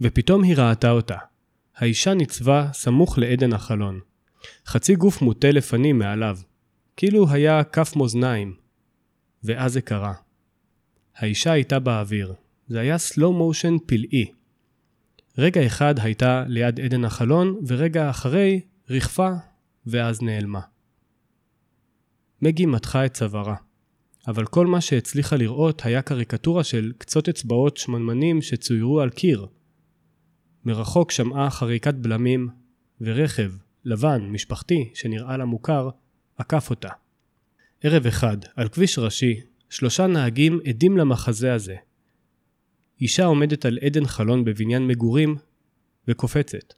ופתאום היא ראתה אותה. האישה ניצבה סמוך לעדן החלון. חצי גוף מוטה לפנים מעליו, כאילו היה כף מאזניים. ואז זה קרה. האישה הייתה באוויר. זה היה סלואו מושן פלאי. רגע אחד הייתה ליד עדן החלון, ורגע אחרי ריחפה, ואז נעלמה. מגי מתחה את צווארה, אבל כל מה שהצליחה לראות היה קריקטורה של קצות אצבעות שמנמנים שצוירו על קיר. מרחוק שמעה חריקת בלמים, ורכב, לבן, משפחתי, שנראה לה מוכר, עקף אותה. ערב אחד, על כביש ראשי, שלושה נהגים עדים למחזה הזה. אישה עומדת על עדן חלון בבניין מגורים וקופצת.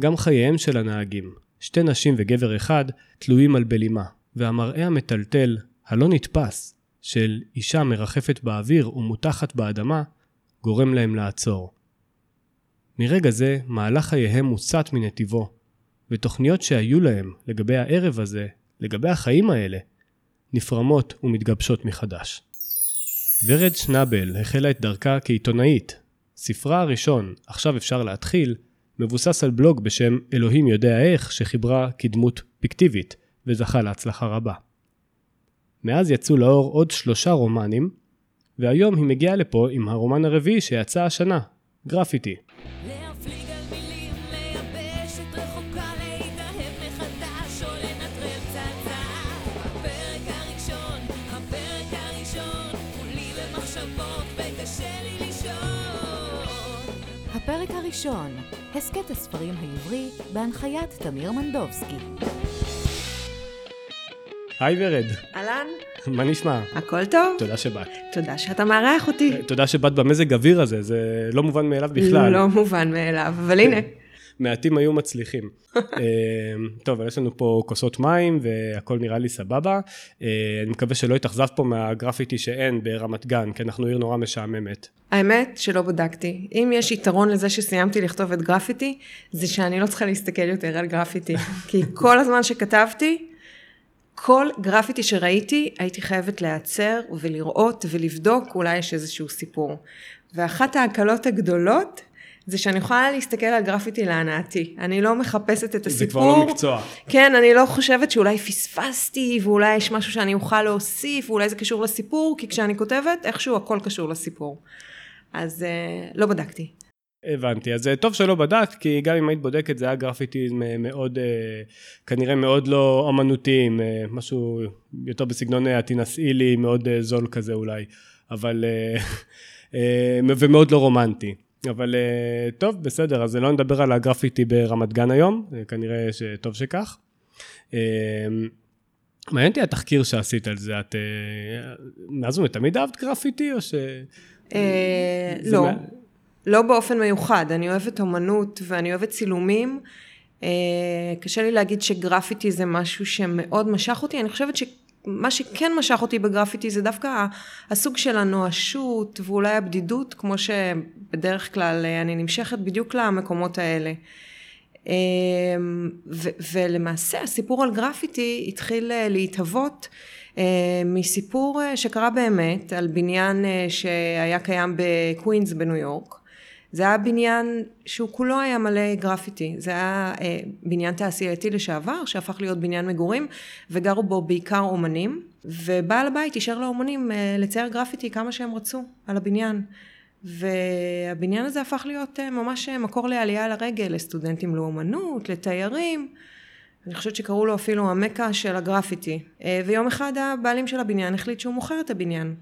גם חייהם של הנהגים, שתי נשים וגבר אחד, תלויים על בלימה, והמראה המטלטל, הלא נתפס, של אישה מרחפת באוויר ומותחת באדמה, גורם להם לעצור. מרגע זה, מהלך חייהם מוסט מנתיבו, ותוכניות שהיו להם לגבי הערב הזה, לגבי החיים האלה, נפרמות ומתגבשות מחדש. ורד שנבל החלה את דרכה כעיתונאית. ספרה הראשון, עכשיו אפשר להתחיל, מבוסס על בלוג בשם אלוהים יודע איך, שחיברה כדמות פיקטיבית, וזכה להצלחה רבה. מאז יצאו לאור עוד שלושה רומנים, והיום היא מגיעה לפה עם הרומן הרביעי שיצא השנה, גרפיטי. הפרק הראשון, הסכת הספרים העברי, בהנחיית תמיר מנדובסקי. היי ורד. אהלן. מה נשמע? הכל טוב. תודה שבאת. תודה שאתה מארח אותי. תודה שבאת במזג אוויר הזה, זה לא מובן מאליו בכלל. לא מובן מאליו, אבל הנה. מעטים היו מצליחים. אמ, טוב, יש לנו פה כוסות מים והכל נראה לי סבבה. אה, אני מקווה שלא התאכזב פה מהגרפיטי שאין ברמת גן, כי אנחנו עיר נורא משעממת. האמת שלא בדקתי. אם יש יתרון לזה שסיימתי לכתוב את גרפיטי, זה שאני לא צריכה להסתכל יותר על גרפיטי. כי כל הזמן שכתבתי, כל גרפיטי שראיתי, הייתי חייבת להיעצר ולראות ולבדוק, אולי יש איזשהו סיפור. ואחת ההקלות הגדולות זה שאני יכולה להסתכל על גרפיטי להנאתי. אני לא מחפשת את הסיפור. זה כבר לא מקצוע. כן, אני לא חושבת שאולי פספסתי, ואולי יש משהו שאני אוכל להוסיף, ואולי זה קשור לסיפור, כי כשאני כותבת, איכשהו הכל קשור לסיפור. אז uh, לא בדקתי. הבנתי, אז אה, טוב שלא בדקת, כי גם אם היית בודקת זה היה גרפיטי מאוד, אה, כנראה מאוד לא אמנותי, משהו יותר בסגנון התנסאי לי, מאוד זול כזה אולי, אבל, ומאוד לא רומנטי. אבל טוב, בסדר, אז לא נדבר על הגרפיטי ברמת גן היום, כנראה שטוב שכך. מעניין אותי התחקיר שעשית על זה, את מאז ומתמיד אהבת גרפיטי או ש... לא. לא באופן מיוחד, אני אוהבת אומנות ואני אוהבת צילומים. אה, קשה לי להגיד שגרפיטי זה משהו שמאוד משך אותי, אני חושבת שמה שכן משך אותי בגרפיטי זה דווקא הסוג של הנואשות ואולי הבדידות, כמו שבדרך כלל אה, אני נמשכת בדיוק למקומות האלה. אה, ו- ולמעשה הסיפור על גרפיטי התחיל להתהוות מסיפור שקרה באמת על בניין שהיה קיים בקווינס בניו יורק. זה היה בניין שהוא כולו היה מלא גרפיטי, זה היה אה, בניין תעשייתי לשעבר שהפך להיות בניין מגורים וגרו בו בעיקר אומנים. ובעל הבית אישר לאומנים אה, לצייר גרפיטי כמה שהם רצו על הבניין. והבניין הזה הפך להיות אה, ממש אה, מקור לעלייה לרגל לסטודנטים לאומנות, לתיירים. אני חושבת שקראו לו אפילו המכה של הגרפיטי. אה, ויום אחד הבעלים של הבניין החליט שהוא מוכר את הבניין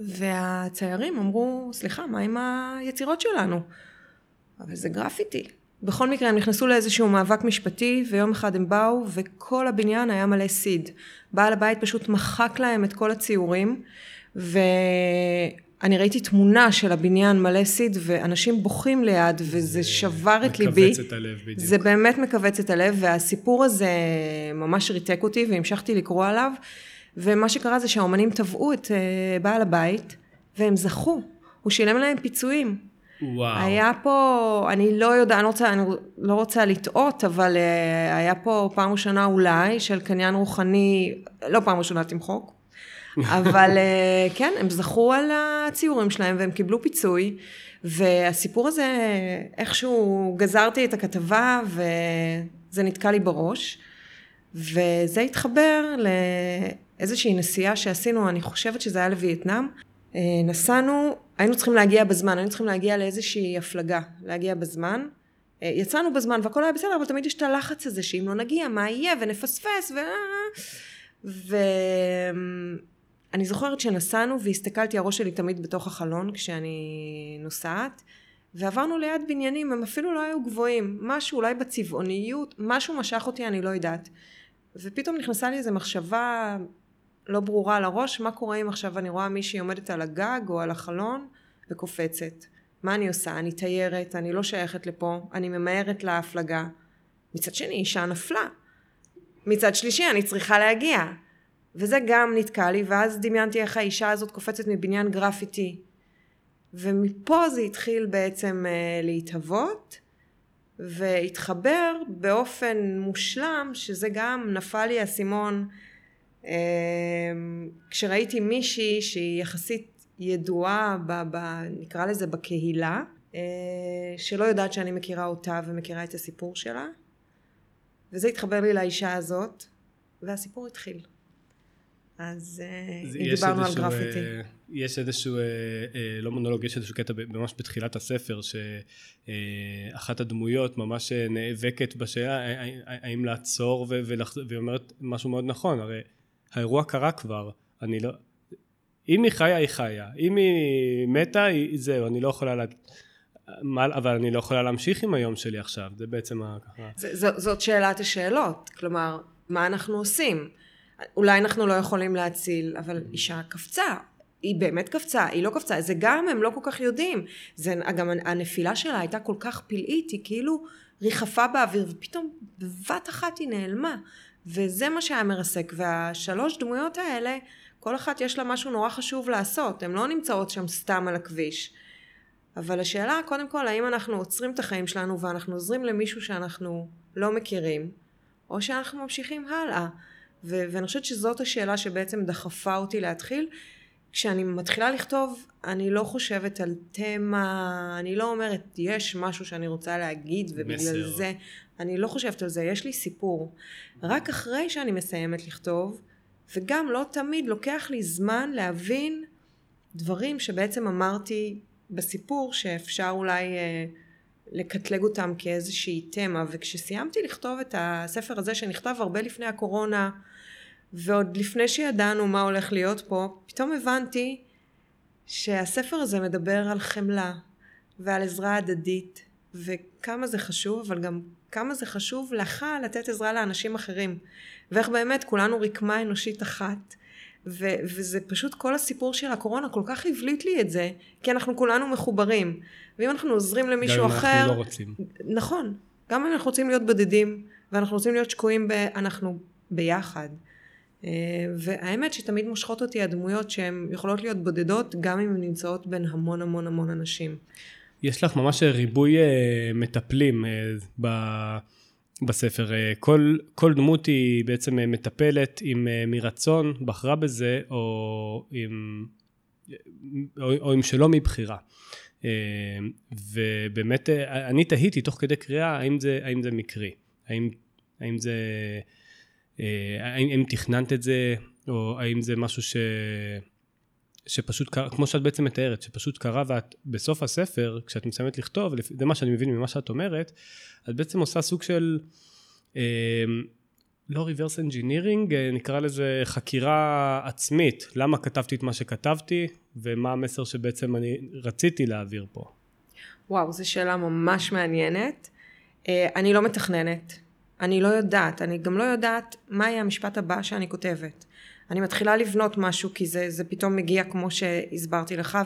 והציירים אמרו, סליחה, מה עם היצירות שלנו? אבל זה גרפיטי. בכל מקרה הם נכנסו לאיזשהו מאבק משפטי ויום אחד הם באו וכל הבניין היה מלא סיד. בעל הבית פשוט מחק להם את כל הציורים ואני ראיתי תמונה של הבניין מלא סיד ואנשים בוכים ליד וזה שבר את ליבי. מכווץ את הלב בדיוק. זה באמת מכווץ את הלב והסיפור הזה ממש ריתק אותי והמשכתי לקרוא עליו ומה שקרה זה שהאומנים תבעו את אה, בעל הבית, והם זכו. הוא שילם להם פיצויים. וואו. היה פה, אני לא יודעת, אני, לא רוצה, אני לא רוצה לטעות, אבל uh, היה פה פעם ראשונה אולי של קניין רוחני, לא פעם ראשונה תמחוק, אבל uh, כן, הם זכו על הציורים שלהם והם קיבלו פיצוי, והסיפור הזה, איכשהו גזרתי את הכתבה וזה נתקע לי בראש, וזה התחבר לאיזושהי נסיעה שעשינו, אני חושבת שזה היה לווייטנאם. אה, נסענו, היינו צריכים להגיע בזמן, היינו צריכים להגיע לאיזושהי הפלגה, להגיע בזמן. אה, יצאנו בזמן והכל היה בסדר, אבל תמיד יש את הלחץ הזה שאם לא נגיע, מה יהיה, ונפספס, ו... ואני זוכרת שנסענו והסתכלתי, הראש שלי תמיד בתוך החלון כשאני נוסעת, ועברנו ליד בניינים, הם אפילו לא היו גבוהים, משהו אולי בצבעוניות, משהו משך אותי, אני לא יודעת. ופתאום נכנסה לי איזו מחשבה לא ברורה לראש, מה קורה אם עכשיו אני רואה מישהי עומדת על הגג או על החלון וקופצת. מה אני עושה? אני תיירת, אני לא שייכת לפה, אני ממהרת להפלגה. מצד שני, אישה נפלה. מצד שלישי, אני צריכה להגיע. וזה גם נתקע לי, ואז דמיינתי איך האישה הזאת קופצת מבניין גרפיטי. ומפה זה התחיל בעצם uh, להתהוות, והתחבר באופן מושלם, שזה גם נפל לי האסימון, כשראיתי מישהי שהיא יחסית ידועה, ב, ב, נקרא לזה בקהילה, אה, שלא יודעת שאני מכירה אותה ומכירה את הסיפור שלה, וזה התחבר לי לאישה הזאת, והסיפור התחיל. אז אה, אם דיברנו על גרפיטי. אה, יש איזשהו, לא מונולוג, יש איזשהו קטע ממש בתחילת הספר, שאחת הדמויות ממש נאבקת בשאלה האם לעצור והיא אומרת משהו מאוד נכון, הרי האירוע קרה כבר, אני לא, אם היא חיה היא חיה, אם היא מתה היא זהו, אני לא יכולה לה... אבל אני לא יכולה להמשיך עם היום שלי עכשיו, זה בעצם ה... זאת שאלת השאלות, כלומר, מה אנחנו עושים? אולי אנחנו לא יכולים להציל, אבל אישה קפצה, היא באמת קפצה, היא לא קפצה, זה גם הם לא כל כך יודעים, זה גם הנפילה שלה הייתה כל כך פלאית, היא כאילו ריחפה באוויר, ופתאום בבת אחת היא נעלמה, וזה מה שהיה מרסק, והשלוש דמויות האלה כל אחת יש לה משהו נורא חשוב לעשות, הן לא נמצאות שם סתם על הכביש. אבל השאלה קודם כל האם אנחנו עוצרים את החיים שלנו ואנחנו עוזרים למישהו שאנחנו לא מכירים, או שאנחנו ממשיכים הלאה. ו- ואני חושבת שזאת השאלה שבעצם דחפה אותי להתחיל. כשאני מתחילה לכתוב, אני לא חושבת על תמה, אני לא אומרת, יש משהו שאני רוצה להגיד ובגלל מסר. זה, אני לא חושבת על זה, יש לי סיפור. רק אחרי שאני מסיימת לכתוב, וגם לא תמיד לוקח לי זמן להבין דברים שבעצם אמרתי בסיפור שאפשר אולי אה, לקטלג אותם כאיזושהי תמה וכשסיימתי לכתוב את הספר הזה שנכתב הרבה לפני הקורונה ועוד לפני שידענו מה הולך להיות פה פתאום הבנתי שהספר הזה מדבר על חמלה ועל עזרה הדדית וכמה זה חשוב אבל גם כמה זה חשוב לך לתת עזרה לאנשים אחרים ואיך באמת כולנו רקמה אנושית אחת. ו- וזה פשוט כל הסיפור של הקורונה כל כך הבליט לי את זה, כי אנחנו כולנו מחוברים. ואם אנחנו עוזרים למישהו אחר... גם אם אנחנו לא רוצים. נכון. גם אם אנחנו רוצים להיות בודדים, ואנחנו רוצים להיות שקועים ב... אנחנו ביחד. אה, והאמת שתמיד מושכות אותי הדמויות שהן יכולות להיות בודדות, גם אם הן נמצאות בין המון המון המון אנשים. יש לך ממש ריבוי אה, מטפלים אה, ב... בספר. אה, כל, כל דמות היא בעצם מטפלת אם מרצון בחרה בזה או אם, או, או אם שלא מבחירה. ובאמת אני תהיתי תוך כדי קריאה האם זה, האם זה מקרי, האם, האם זה, האם, האם תכננת את זה או האם זה משהו ש... שפשוט קרה, כמו שאת בעצם מתארת, שפשוט קרה ואת בסוף הספר, כשאת מסיימת לכתוב, זה מה שאני מבין ממה שאת אומרת, את בעצם עושה סוג של, אה, לא reverse engineering, אה, נקרא לזה חקירה עצמית, למה כתבתי את מה שכתבתי, ומה המסר שבעצם אני רציתי להעביר פה. וואו, זו שאלה ממש מעניינת. אה, אני לא מתכננת, אני לא יודעת, אני גם לא יודעת מה יהיה המשפט הבא שאני כותבת. אני מתחילה לבנות משהו כי זה, זה פתאום מגיע כמו שהסברתי לך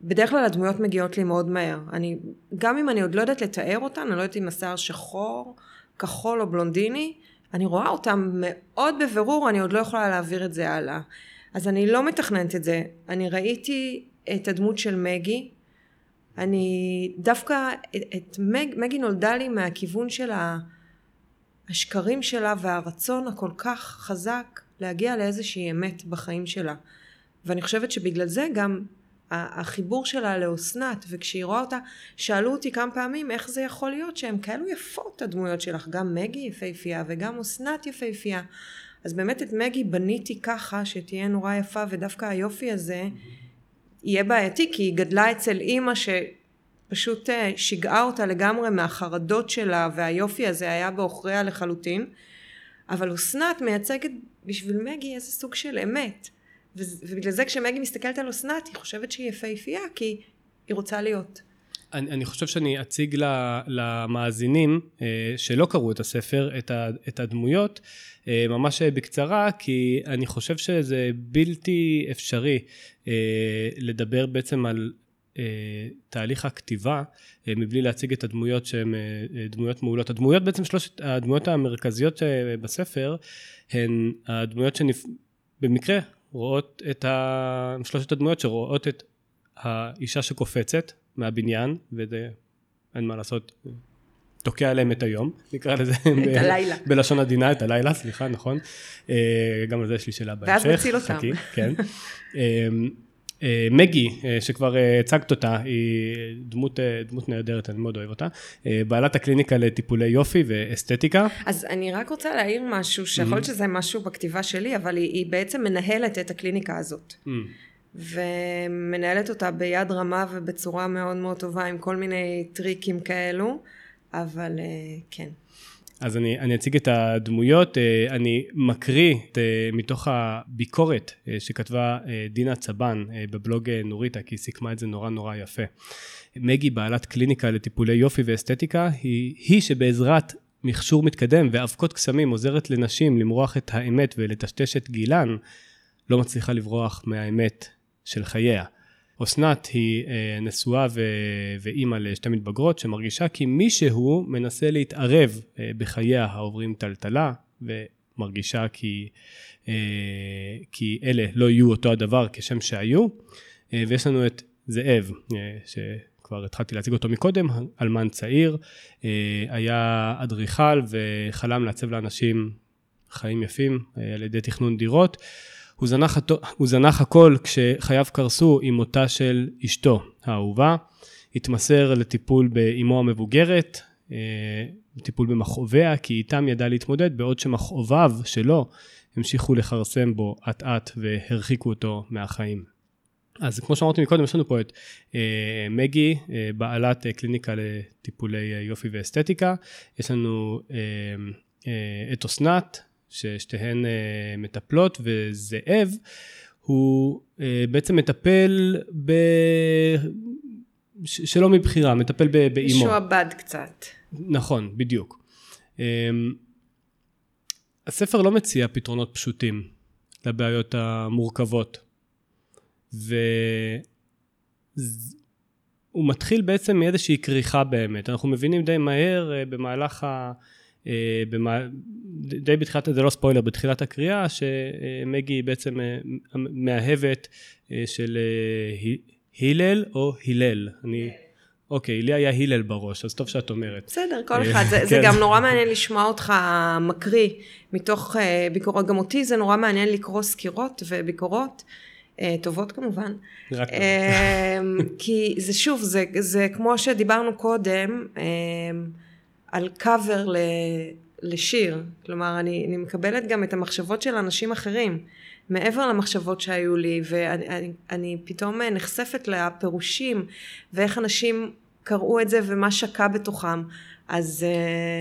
ובדרך כלל הדמויות מגיעות לי מאוד מהר. אני, גם אם אני עוד לא יודעת לתאר אותן, אני לא יודעת אם השיער שחור, כחול או בלונדיני, אני רואה אותם מאוד בבירור, אני עוד לא יכולה להעביר את זה הלאה. אז אני לא מתכננת את זה. אני ראיתי את הדמות של מגי, אני דווקא, את, את מג, מגי נולדה לי מהכיוון של השקרים שלה והרצון הכל כך חזק להגיע לאיזושהי אמת בחיים שלה. ואני חושבת שבגלל זה גם החיבור שלה לאסנת, וכשהיא רואה אותה, שאלו אותי כמה פעמים איך זה יכול להיות שהן כאלו יפות הדמויות שלך, גם מגי יפהפייה וגם אסנת יפהפייה. אז באמת את מגי בניתי ככה שתהיה נורא יפה, ודווקא היופי הזה יהיה בעייתי, כי היא גדלה אצל אימא שפשוט אה, שיגעה אותה לגמרי מהחרדות שלה, והיופי הזה היה בעוכריה לחלוטין. אבל אסנת מייצגת בשביל מגי איזה סוג של אמת. ובגלל זה כשמגי מסתכלת על אסנת היא חושבת שהיא יפהפייה כי היא רוצה להיות. אני, אני חושב שאני אציג למאזינים אה, שלא קראו את הספר, את, ה, את הדמויות, אה, ממש בקצרה, כי אני חושב שזה בלתי אפשרי אה, לדבר בעצם על תהליך הכתיבה מבלי להציג את הדמויות שהן דמויות מעולות. הדמויות בעצם שלושת, הדמויות המרכזיות בספר הן הדמויות שבמקרה רואות את ה... שלושת הדמויות שרואות את האישה שקופצת מהבניין, וזה, אין מה לעשות, תוקע עליהם את היום, נקרא לזה. את הלילה. בלשון עדינה, את הלילה, סליחה, נכון. אה, גם על זה יש לי שאלה בהמשך. ואז נציל אותם. כן. אה, אה, מגי, שכבר הצגת אותה, היא דמות, דמות נהדרת, אני מאוד אוהב אותה. בעלת הקליניקה לטיפולי יופי ואסתטיקה. אז אני רק רוצה להעיר משהו, שיכול להיות mm-hmm. שזה משהו בכתיבה שלי, אבל היא, היא בעצם מנהלת את הקליניקה הזאת. Mm. ומנהלת אותה ביד רמה ובצורה מאוד מאוד טובה עם כל מיני טריקים כאלו, אבל אה, כן. אז אני, אני אציג את הדמויות, אה, אני מקריא את, אה, מתוך הביקורת שכתבה דינה צבן בבלוג נוריטה, כי היא סיכמה את זה נורא נורא יפה. מגי, בעלת קליניקה לטיפולי יופי ואסתטיקה, היא, היא שבעזרת מכשור מתקדם ואבקות קסמים עוזרת לנשים למרוח את האמת ולטשטש את גילן, לא מצליחה לברוח מהאמת של חייה. אסנת היא אה, נשואה ו- ואימא לשתי מתבגרות שמרגישה כי מישהו מנסה להתערב אה, בחייה העוברים טלטלה ומרגישה כי, אה, כי אלה לא יהיו אותו הדבר כשם שהיו. ויש לנו את זאב שכבר התחלתי להציג אותו מקודם, אלמן צעיר, היה אדריכל וחלם לעצב לאנשים חיים יפים על ידי תכנון דירות הוא זנח, הוא זנח הכל כשחייו קרסו עם מותה של אשתו האהובה, התמסר לטיפול באמו המבוגרת, אה, טיפול במכאוביה, כי איתם ידע להתמודד, בעוד שמכאוביו שלו המשיכו לכרסם בו אט אט והרחיקו אותו מהחיים. אז כמו שאמרתי מקודם, יש לנו פה את אה, מגי, אה, בעלת אה, קליניקה לטיפולי אה, יופי ואסתטיקה, יש לנו אה, אה, את אסנת, ששתיהן אה, מטפלות, וזאב הוא אה, בעצם מטפל ב... שלא מבחירה, מטפל באימו. משועבד קצת. נכון, בדיוק. אמ, הספר לא מציע פתרונות פשוטים לבעיות המורכבות. והוא מתחיל בעצם מאיזושהי כריכה באמת. אנחנו מבינים די מהר אה, במהלך ה... אה, די בתחילת, זה לא ספוילר, בתחילת הקריאה, שמגי היא בעצם אה, מאהבת אה, של הלל או הלל. אני... אוקיי, לי היה הלל בראש, אז טוב שאת אומרת. בסדר, כל אחד. זה, כן. זה גם נורא מעניין לשמוע אותך מקריא מתוך ביקורות. גם אותי זה נורא מעניין לקרוא סקירות וביקורות. טובות כמובן. רק טובות. כי זה שוב, זה, זה כמו שדיברנו קודם, על קאבר לשיר. כלומר, אני, אני מקבלת גם את המחשבות של אנשים אחרים, מעבר למחשבות שהיו לי, ואני אני, אני פתאום נחשפת לפירושים, ואיך אנשים קראו את זה ומה שקע בתוכם. אז...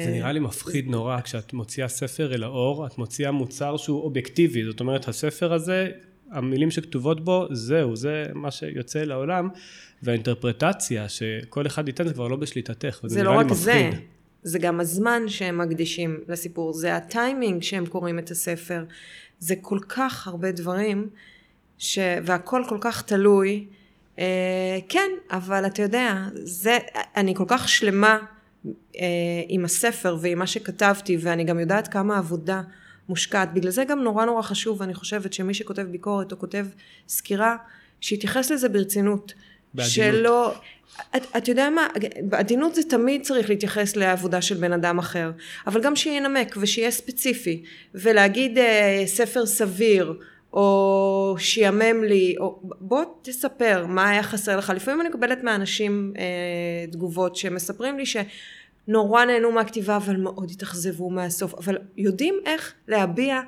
זה נראה לי מפחיד זה... נורא, כשאת מוציאה ספר אל האור, את מוציאה מוצר שהוא אובייקטיבי, זאת אומרת, הספר הזה, המילים שכתובות בו, זהו, זה מה שיוצא לעולם, והאינטרפרטציה שכל אחד ייתן זה כבר לא בשליטתך, זה לא רק זה. זה גם הזמן שהם מקדישים לסיפור, זה הטיימינג שהם קוראים את הספר, זה כל כך הרבה דברים, ש... והכל כל כך תלוי. אה, כן, אבל אתה יודע, זה, אני כל כך שלמה אה, עם הספר ועם מה שכתבתי, ואני גם יודעת כמה עבודה מושקעת. בגלל זה גם נורא נורא חשוב, אני חושבת, שמי שכותב ביקורת או כותב סקירה, שיתייחס לזה ברצינות. בעדינות. שלא, את, את יודע מה, בעדינות זה תמיד צריך להתייחס לעבודה של בן אדם אחר, אבל גם שינמק ושיהיה ספציפי, ולהגיד אה, ספר סביר, או שיאמם לי, או בוא תספר מה היה חסר לך. לפעמים אני מקבלת מאנשים אה, תגובות שמספרים לי שנורא נהנו מהכתיבה אבל מאוד התאכזבו מהסוף, אבל יודעים איך להביע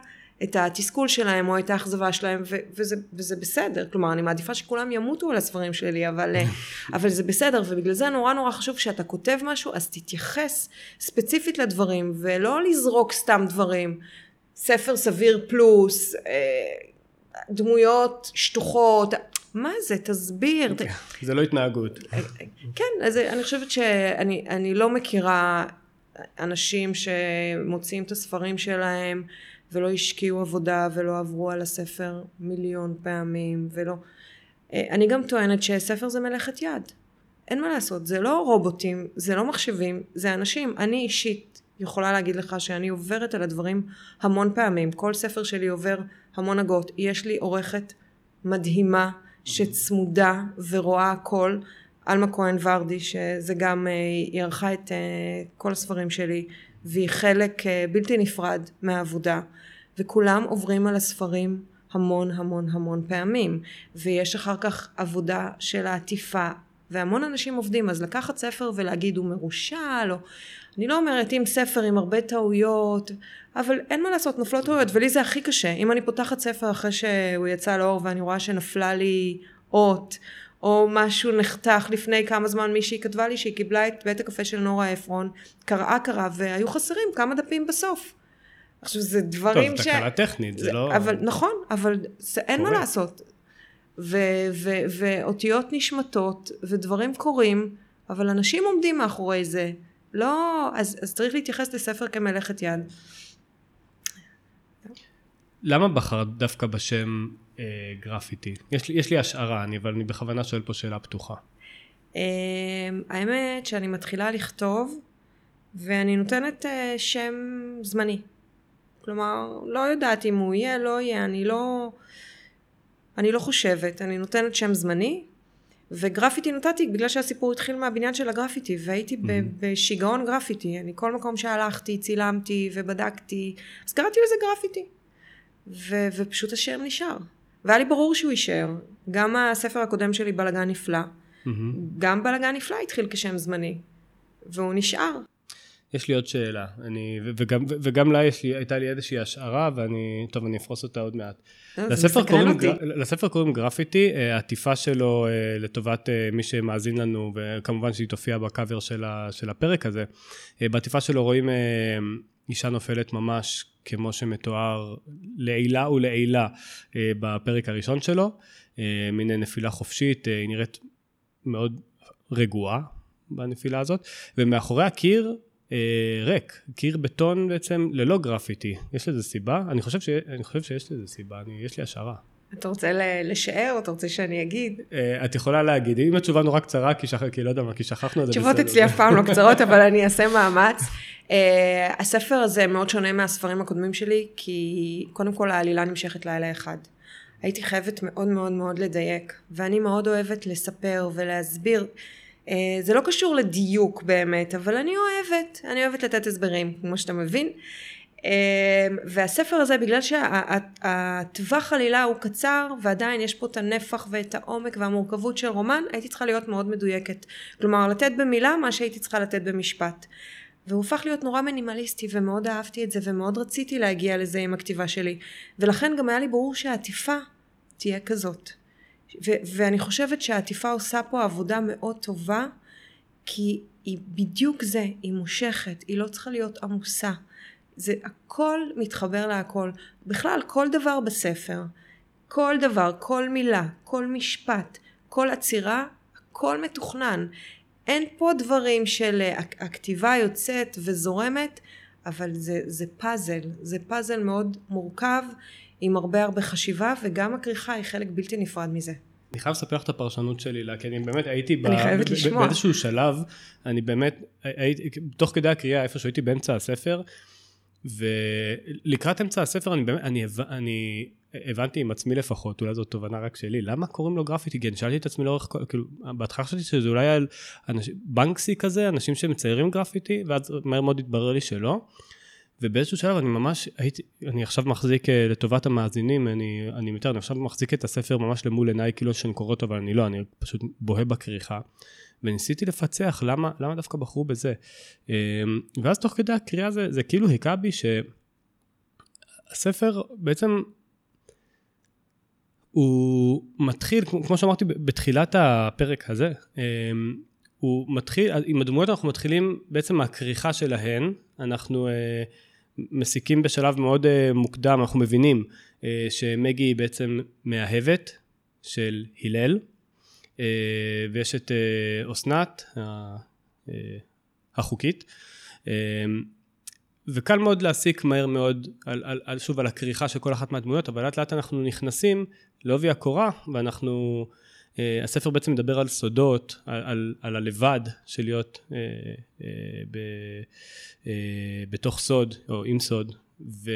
את התסכול שלהם או את האכזבה שלהם ו- וזה, וזה בסדר, כלומר אני מעדיפה שכולם ימותו על הספרים שלי אבל, אה, אבל זה בסדר ובגלל זה נורא נורא חשוב שאתה כותב משהו אז תתייחס ספציפית לדברים ולא לזרוק סתם דברים, ספר סביר פלוס, אה, דמויות שטוחות, מה זה, תסביר. זה לא התנהגות. כן, אז אני חושבת שאני לא מכירה אנשים שמוציאים את הספרים שלהם ולא השקיעו עבודה ולא עברו על הספר מיליון פעמים ולא... אני גם טוענת שספר זה מלאכת יד. אין מה לעשות, זה לא רובוטים, זה לא מחשבים, זה אנשים. אני אישית יכולה להגיד לך שאני עוברת על הדברים המון פעמים. כל ספר שלי עובר המון הגות. יש לי עורכת מדהימה שצמודה ורואה הכל. עלמה כהן ורדי, שזה גם, אה, היא ערכה את אה, כל הספרים שלי, והיא חלק אה, בלתי נפרד מהעבודה, וכולם עוברים על הספרים המון המון המון פעמים, ויש אחר כך עבודה של העטיפה, והמון אנשים עובדים, אז לקחת ספר ולהגיד הוא מרושל, או אני לא אומרת אם ספר עם הרבה טעויות, אבל אין מה לעשות, נופלות טעויות, ולי זה הכי קשה. אם אני פותחת ספר אחרי שהוא יצא לאור ואני רואה שנפלה לי אות, או משהו נחתך לפני כמה זמן מישהי כתבה לי שהיא קיבלה את בית הקפה של נורה עפרון, קראה קראה והיו חסרים כמה דפים בסוף. עכשיו זה דברים טוב, ש... טוב, תקלה טכנית, זה, זה לא... אבל נכון, אבל זה, אין מה לעשות. ו, ו, ואותיות נשמטות, ודברים קורים, אבל אנשים עומדים מאחורי זה. לא, אז, אז צריך להתייחס לספר כמלאכת יד. למה בחרת דווקא בשם גרפיטי? יש יש לי השערה, אני, אבל אני בכוונה שואל פה שאלה פתוחה. אה, האמת שאני מתחילה לכתוב ואני נותנת אה, שם זמני. כלומר, לא יודעת אם הוא יהיה, לא יהיה, אני לא... אני לא חושבת, אני נותנת שם זמני, וגרפיטי נתתי בגלל שהסיפור התחיל מהבניין של הגרפיטי והייתי mm-hmm. בשיגעון גרפיטי אני כל מקום שהלכתי צילמתי ובדקתי אז קראתי לזה גרפיטי ו- ופשוט השם נשאר והיה לי ברור שהוא יישאר גם הספר הקודם שלי בלגן נפלא mm-hmm. גם בלגן נפלא התחיל כשם זמני והוא נשאר יש לי עוד שאלה, אני, וגם, וגם לה יש לי, הייתה לי איזושהי השערה, ואני, טוב, אני אפרוס אותה עוד מעט. לא, לספר, קוראים, גר, לספר קוראים גרפיטי, אה, העטיפה שלו אה, לטובת אה, מי שמאזין לנו, וכמובן שהיא תופיע בקאבר של, ה, של הפרק הזה. בעטיפה שלו רואים אישה נופלת ממש כמו שמתואר לעילה ולעילה בפרק הראשון שלו, מין נפילה חופשית, היא נראית מאוד רגועה בנפילה הזאת, ומאחורי הקיר אה, ריק, קיר בטון בעצם ללא גרפיטי. יש לזה סיבה? אני חושב, ש... אני חושב שיש לזה סיבה, אני... יש לי השערה. אתה רוצה לשער אתה רוצה שאני אגיד? אה, את יכולה להגיד, אם התשובה נורא קצרה, כי, שכ... כי לא יודע מה, כי שכחנו את זה. תשובות אצלי אף פעם לא קצרות, אבל אני אעשה מאמץ. Uh, הספר הזה מאוד שונה מהספרים הקודמים שלי, כי קודם כל העלילה נמשכת לילה אחד. הייתי חייבת מאוד מאוד מאוד לדייק, ואני מאוד אוהבת לספר ולהסביר. אה, זה לא קשור לדיוק באמת, אבל אני אוהבת, אני אוהבת לתת הסברים, כמו שאתה מבין. והספר הזה, בגלל שהטווח עלילה הוא קצר, ועדיין יש פה את הנפח ואת העומק והמורכבות של רומן, הייתי צריכה להיות מאוד מדויקת. כלומר, לתת במילה מה שהייתי צריכה לתת במשפט. והוא הפך להיות נורא מינימליסטי ומאוד אהבתי את זה ומאוד רציתי להגיע לזה עם הכתיבה שלי ולכן גם היה לי ברור שהעטיפה תהיה כזאת ו- ואני חושבת שהעטיפה עושה פה עבודה מאוד טובה, כי היא בדיוק זה, היא מושכת, היא לא צריכה להיות עמוסה. זה הכל מתחבר להכל. בכלל, כל דבר בספר, כל דבר, כל מילה, כל משפט, כל עצירה, הכל מתוכנן. אין פה דברים של אה, הכתיבה יוצאת וזורמת, אבל זה, זה פאזל, זה פאזל מאוד מורכב עם הרבה הרבה חשיבה וגם הכריכה היא חלק בלתי נפרד מזה. אני חייב לספר לך את הפרשנות שלי לה, כי אני באמת הייתי אני חייבת לשמוע. באיזשהו שלב, אני באמת, הייתי, תוך כדי הקריאה, איפה שהייתי באמצע הספר, ולקראת אמצע הספר אני באמת, אני, אני הבנתי עם עצמי לפחות, אולי זו תובנה רק שלי, למה קוראים לו גרפיטי? כי אני שאלתי את עצמי לאורך, כאילו, בהתחלה חשבתי שזה אולי על אנשים, בנקסי כזה, אנשים שמציירים גרפיטי, ואז מהר מאוד התברר לי שלא. ובאיזשהו שלב אני ממש הייתי, אני עכשיו מחזיק אה, לטובת המאזינים, אני, אני מתאר, אני עכשיו מחזיק את הספר ממש למול עיניי כאילו שאני קורא אותו, אבל אני לא, אני פשוט בוהה בכריכה. וניסיתי לפצח למה, למה דווקא בחרו בזה. אמ, ואז תוך כדי הקריאה זה, זה כאילו היכה בי שהספר בעצם הוא מתחיל, כמו שאמרתי בתחילת הפרק הזה, אמ, הוא מתחיל, עם הדמויות אנחנו מתחילים בעצם מהכריכה שלהן, אנחנו אה, מסיקים בשלב מאוד אה, מוקדם, אנחנו מבינים אה, שמגי היא בעצם מאהבת של הלל, ויש את אסנת החוקית, וקל מאוד להסיק מהר מאוד, על, על, על, שוב על הכריכה של כל אחת מהדמויות, אבל לאט לאט אנחנו נכנסים לעובי הקורה, ואנחנו אה, הספר בעצם מדבר על סודות, על, על, על הלבד של להיות אה, אה, ב, אה, בתוך סוד או עם סוד ו,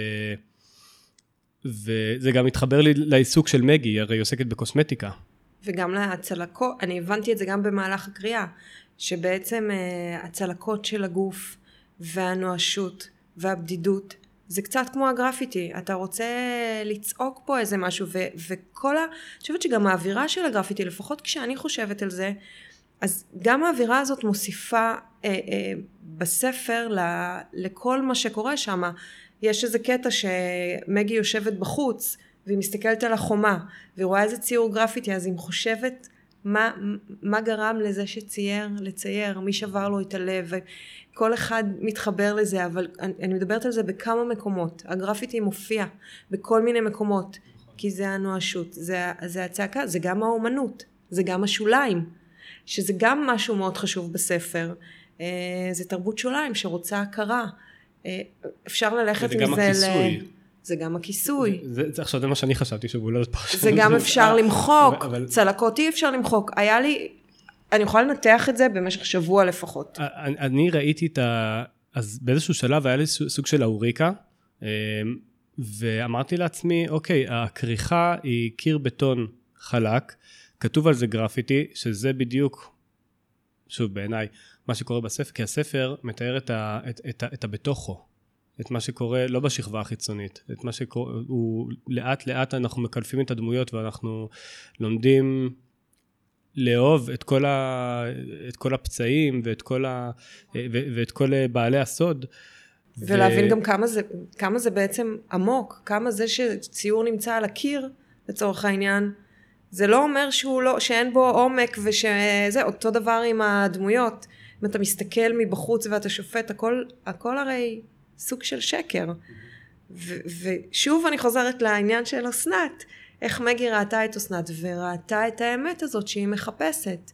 וזה גם מתחבר לי לעיסוק של מגי, הרי היא עוסקת בקוסמטיקה. וגם לצלקות, אני הבנתי את זה גם במהלך הקריאה, שבעצם אה, הצלקות של הגוף והנואשות והבדידות זה קצת כמו הגרפיטי, אתה רוצה לצעוק פה איזה משהו, ו- וכל ה... אני חושבת שגם האווירה של הגרפיטי, לפחות כשאני חושבת על זה, אז גם האווירה הזאת מוסיפה אה, אה, בספר ל- לכל מה שקורה שם. יש איזה קטע שמגי יושבת בחוץ, והיא מסתכלת על החומה, והיא רואה איזה ציור גרפיטי, אז היא חושבת מה, מה גרם לזה שצייר, לצייר, מי שבר לו את הלב, כל אחד מתחבר לזה, אבל אני, אני מדברת על זה בכמה מקומות. הגרפיטי מופיע בכל מיני מקומות, כי זה הנואשות, זה, זה הצעקה, זה גם האומנות, זה גם השוליים, שזה גם משהו מאוד חשוב בספר. אה, זה תרבות שוליים שרוצה הכרה. אה, אפשר ללכת עם זה הכיסוי. זה גם הכיסוי. זה, זה, עכשיו זה מה שאני חשבתי שהוא לא פרשנות. זה גם אפשר למחוק, אבל... צלקות אי אפשר למחוק. היה לי, אני יכולה לנתח את זה במשך שבוע לפחות. אני, אני ראיתי את ה... אז באיזשהו שלב היה לי סוג של אוריקה, אמ, ואמרתי לעצמי, אוקיי, הכריכה היא קיר בטון חלק, כתוב על זה גרפיטי, שזה בדיוק, שוב בעיניי, מה שקורה בספר, כי הספר מתאר את, ה, את, את, את הבתוכו. את מה שקורה לא בשכבה החיצונית, את מה שקורה, הוא לאט לאט אנחנו מקלפים את הדמויות ואנחנו לומדים לאהוב את כל, ה, את כל הפצעים ואת כל, ה, ו, ואת כל בעלי הסוד. ולהבין ו... גם כמה זה, כמה זה בעצם עמוק, כמה זה שציור נמצא על הקיר, לצורך העניין, זה לא אומר שהוא לא, שאין בו עומק ושזה, אותו דבר עם הדמויות. אם אתה מסתכל מבחוץ ואתה שופט, הכל, הכל הרי סוג של שקר. ושוב אני חוזרת לעניין של אסנת, איך מגי ראתה את אסנת וראתה את האמת הזאת שהיא מחפשת,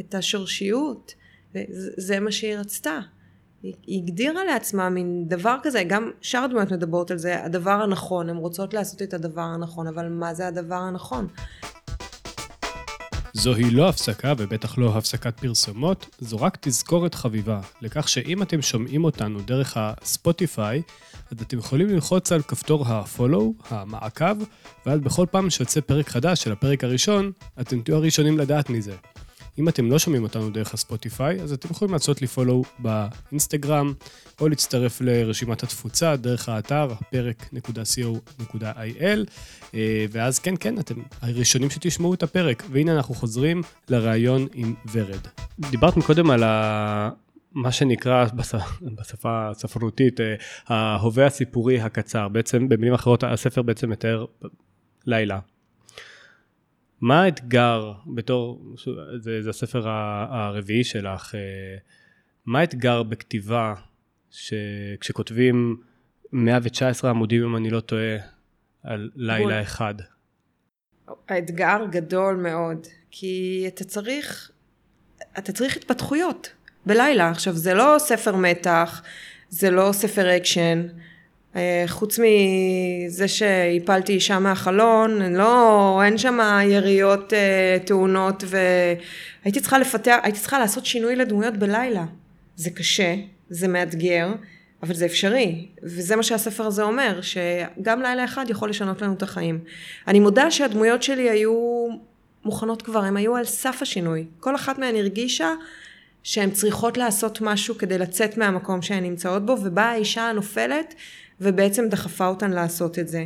את השורשיות, זה מה שהיא רצתה. היא, היא הגדירה לעצמה מין דבר כזה, גם שאר הדמויות מדברות על זה, הדבר הנכון, הן רוצות לעשות את הדבר הנכון, אבל מה זה הדבר הנכון? זוהי לא הפסקה ובטח לא הפסקת פרסומות, זו רק תזכורת חביבה לכך שאם אתם שומעים אותנו דרך הספוטיפיי, אז אתם יכולים ללחוץ על כפתור ה-follow, המעקב, ואז בכל פעם שיוצא פרק חדש של הפרק הראשון, אתם תהיו הראשונים לדעת מזה. אם אתם לא שומעים אותנו דרך הספוטיפיי, אז אתם יכולים לעשות לי פולו באינסטגרם, או להצטרף לרשימת התפוצה דרך האתר, הפרק.co.il, אה, ואז כן, כן, אתם הראשונים שתשמעו את הפרק. והנה אנחנו חוזרים לראיון עם ורד. דיברת מקודם על ה... מה שנקרא בשפה הספרותית, אה, ההווה הסיפורי הקצר. בעצם, במילים אחרות, הספר בעצם מתאר לילה, מה האתגר בתור, זה, זה הספר הרביעי שלך, אה, מה האתגר בכתיבה שכשכותבים 119 עמודים אם אני לא טועה על לילה אחד? האתגר גדול מאוד, כי אתה צריך, אתה צריך התפתחויות בלילה. עכשיו זה לא ספר מתח, זה לא ספר אקשן, חוץ מזה שהפלתי אישה מהחלון, לא, אין שם יריות אה, תאונות והייתי צריכה לפתח, הייתי צריכה לעשות שינוי לדמויות בלילה. זה קשה, זה מאתגר, אבל זה אפשרי, וזה מה שהספר הזה אומר, שגם לילה אחד יכול לשנות לנו את החיים. אני מודה שהדמויות שלי היו מוכנות כבר, הן היו על סף השינוי. כל אחת מהן הרגישה שהן צריכות לעשות משהו כדי לצאת מהמקום שהן נמצאות בו, ובאה האישה הנופלת ובעצם דחפה אותן לעשות את זה.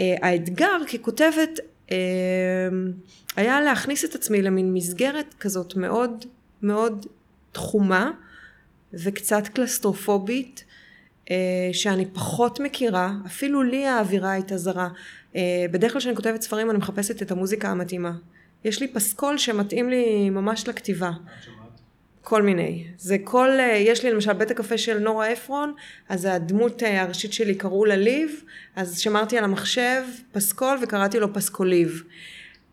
אה, האתגר ככותבת אה, היה להכניס את עצמי למין מסגרת כזאת מאוד מאוד תחומה וקצת קלסטרופובית, אה, שאני פחות מכירה, אפילו לי האווירה הייתה זרה. בדרך כלל כשאני כותבת ספרים אני מחפשת את המוזיקה המתאימה. יש לי פסקול שמתאים לי ממש לכתיבה. כל מיני. זה כל, אה, יש לי למשל בית הקפה של נורה עפרון, אז הדמות אה, הראשית שלי קראו לה ליב, אז שמרתי על המחשב פסקול וקראתי לו פסקוליב.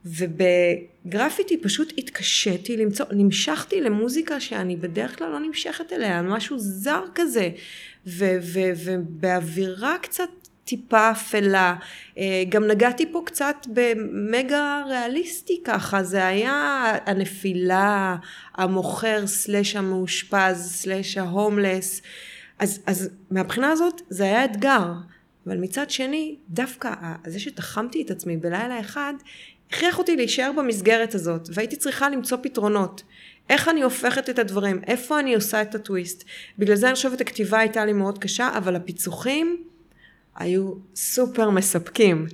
ובגרפיטי פשוט התקשיתי למצוא, נמשכתי למוזיקה שאני בדרך כלל לא נמשכת אליה, משהו זר כזה, ובאווירה קצת טיפה אפלה. אה, גם נגעתי פה קצת במגה ריאליסטי ככה, זה היה הנפילה, המוכר סלש המאושפז סלש ההומלס. אז, אז מהבחינה הזאת זה היה אתגר. אבל מצד שני, דווקא זה שתחמתי את עצמי בלילה אחד, הכריח אותי להישאר במסגרת הזאת, והייתי צריכה למצוא פתרונות. איך אני הופכת את הדברים, איפה אני עושה את הטוויסט. בגלל זה אני חושבת הכתיבה הייתה לי מאוד קשה, אבל הפיצוחים, היו סופר מספקים.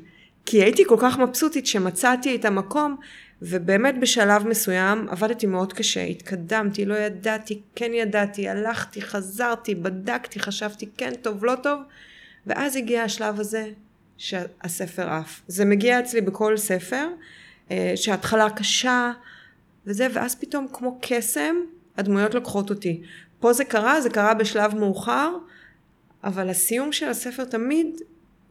כי הייתי כל כך מבסוטית שמצאתי את המקום, ובאמת בשלב מסוים עבדתי מאוד קשה, התקדמתי, לא ידעתי, כן ידעתי, הלכתי, חזרתי, בדקתי, חשבתי כן טוב, לא טוב, ואז הגיע השלב הזה שהספר עף. זה מגיע אצלי בכל ספר, אה, שההתחלה קשה, וזה, ואז פתאום כמו קסם, הדמויות לוקחות אותי. פה זה קרה, זה קרה בשלב מאוחר, אבל הסיום של הספר תמיד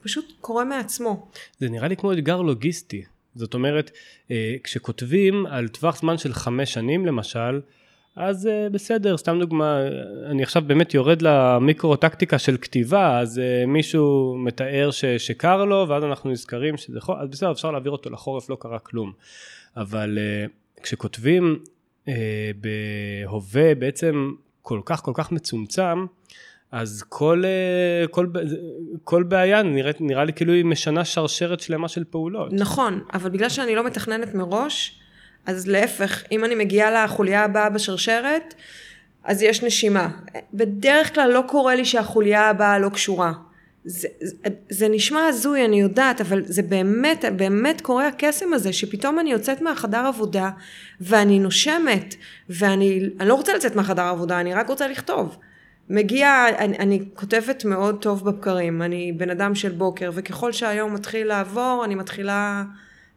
פשוט קורה מעצמו. זה נראה לי כמו אתגר לוגיסטי. זאת אומרת, אה, כשכותבים על טווח זמן של חמש שנים למשל, אז אה, בסדר, סתם דוגמה, אני עכשיו באמת יורד למיקרו-טקטיקה של כתיבה, אז אה, מישהו מתאר ש, שקר לו, ואז אנחנו נזכרים שזה חורף, אז בסדר, אפשר להעביר אותו לחורף, לא קרה כלום. אבל כשכותבים בהווה בעצם כל כך כל כך מצומצם, אז כל, אה, כל, כל בעיה נראית, נראה לי כאילו היא משנה שרשרת שלמה של פעולות. נכון, אבל בגלל שאני לא מתכננת מראש, אז להפך, אם אני מגיעה לחוליה הבאה בשרשרת, אז יש נשימה. בדרך כלל לא קורה לי שהחוליה הבאה לא קשורה. זה, זה, זה נשמע הזוי, אני יודעת, אבל זה באמת, באמת קורה הקסם הזה, שפתאום אני יוצאת מהחדר עבודה, ואני נושמת, ואני לא רוצה לצאת מהחדר עבודה, אני רק רוצה לכתוב. מגיע, אני, אני כותבת מאוד טוב בבקרים, אני בן אדם של בוקר, וככל שהיום מתחיל לעבור, אני מתחילה,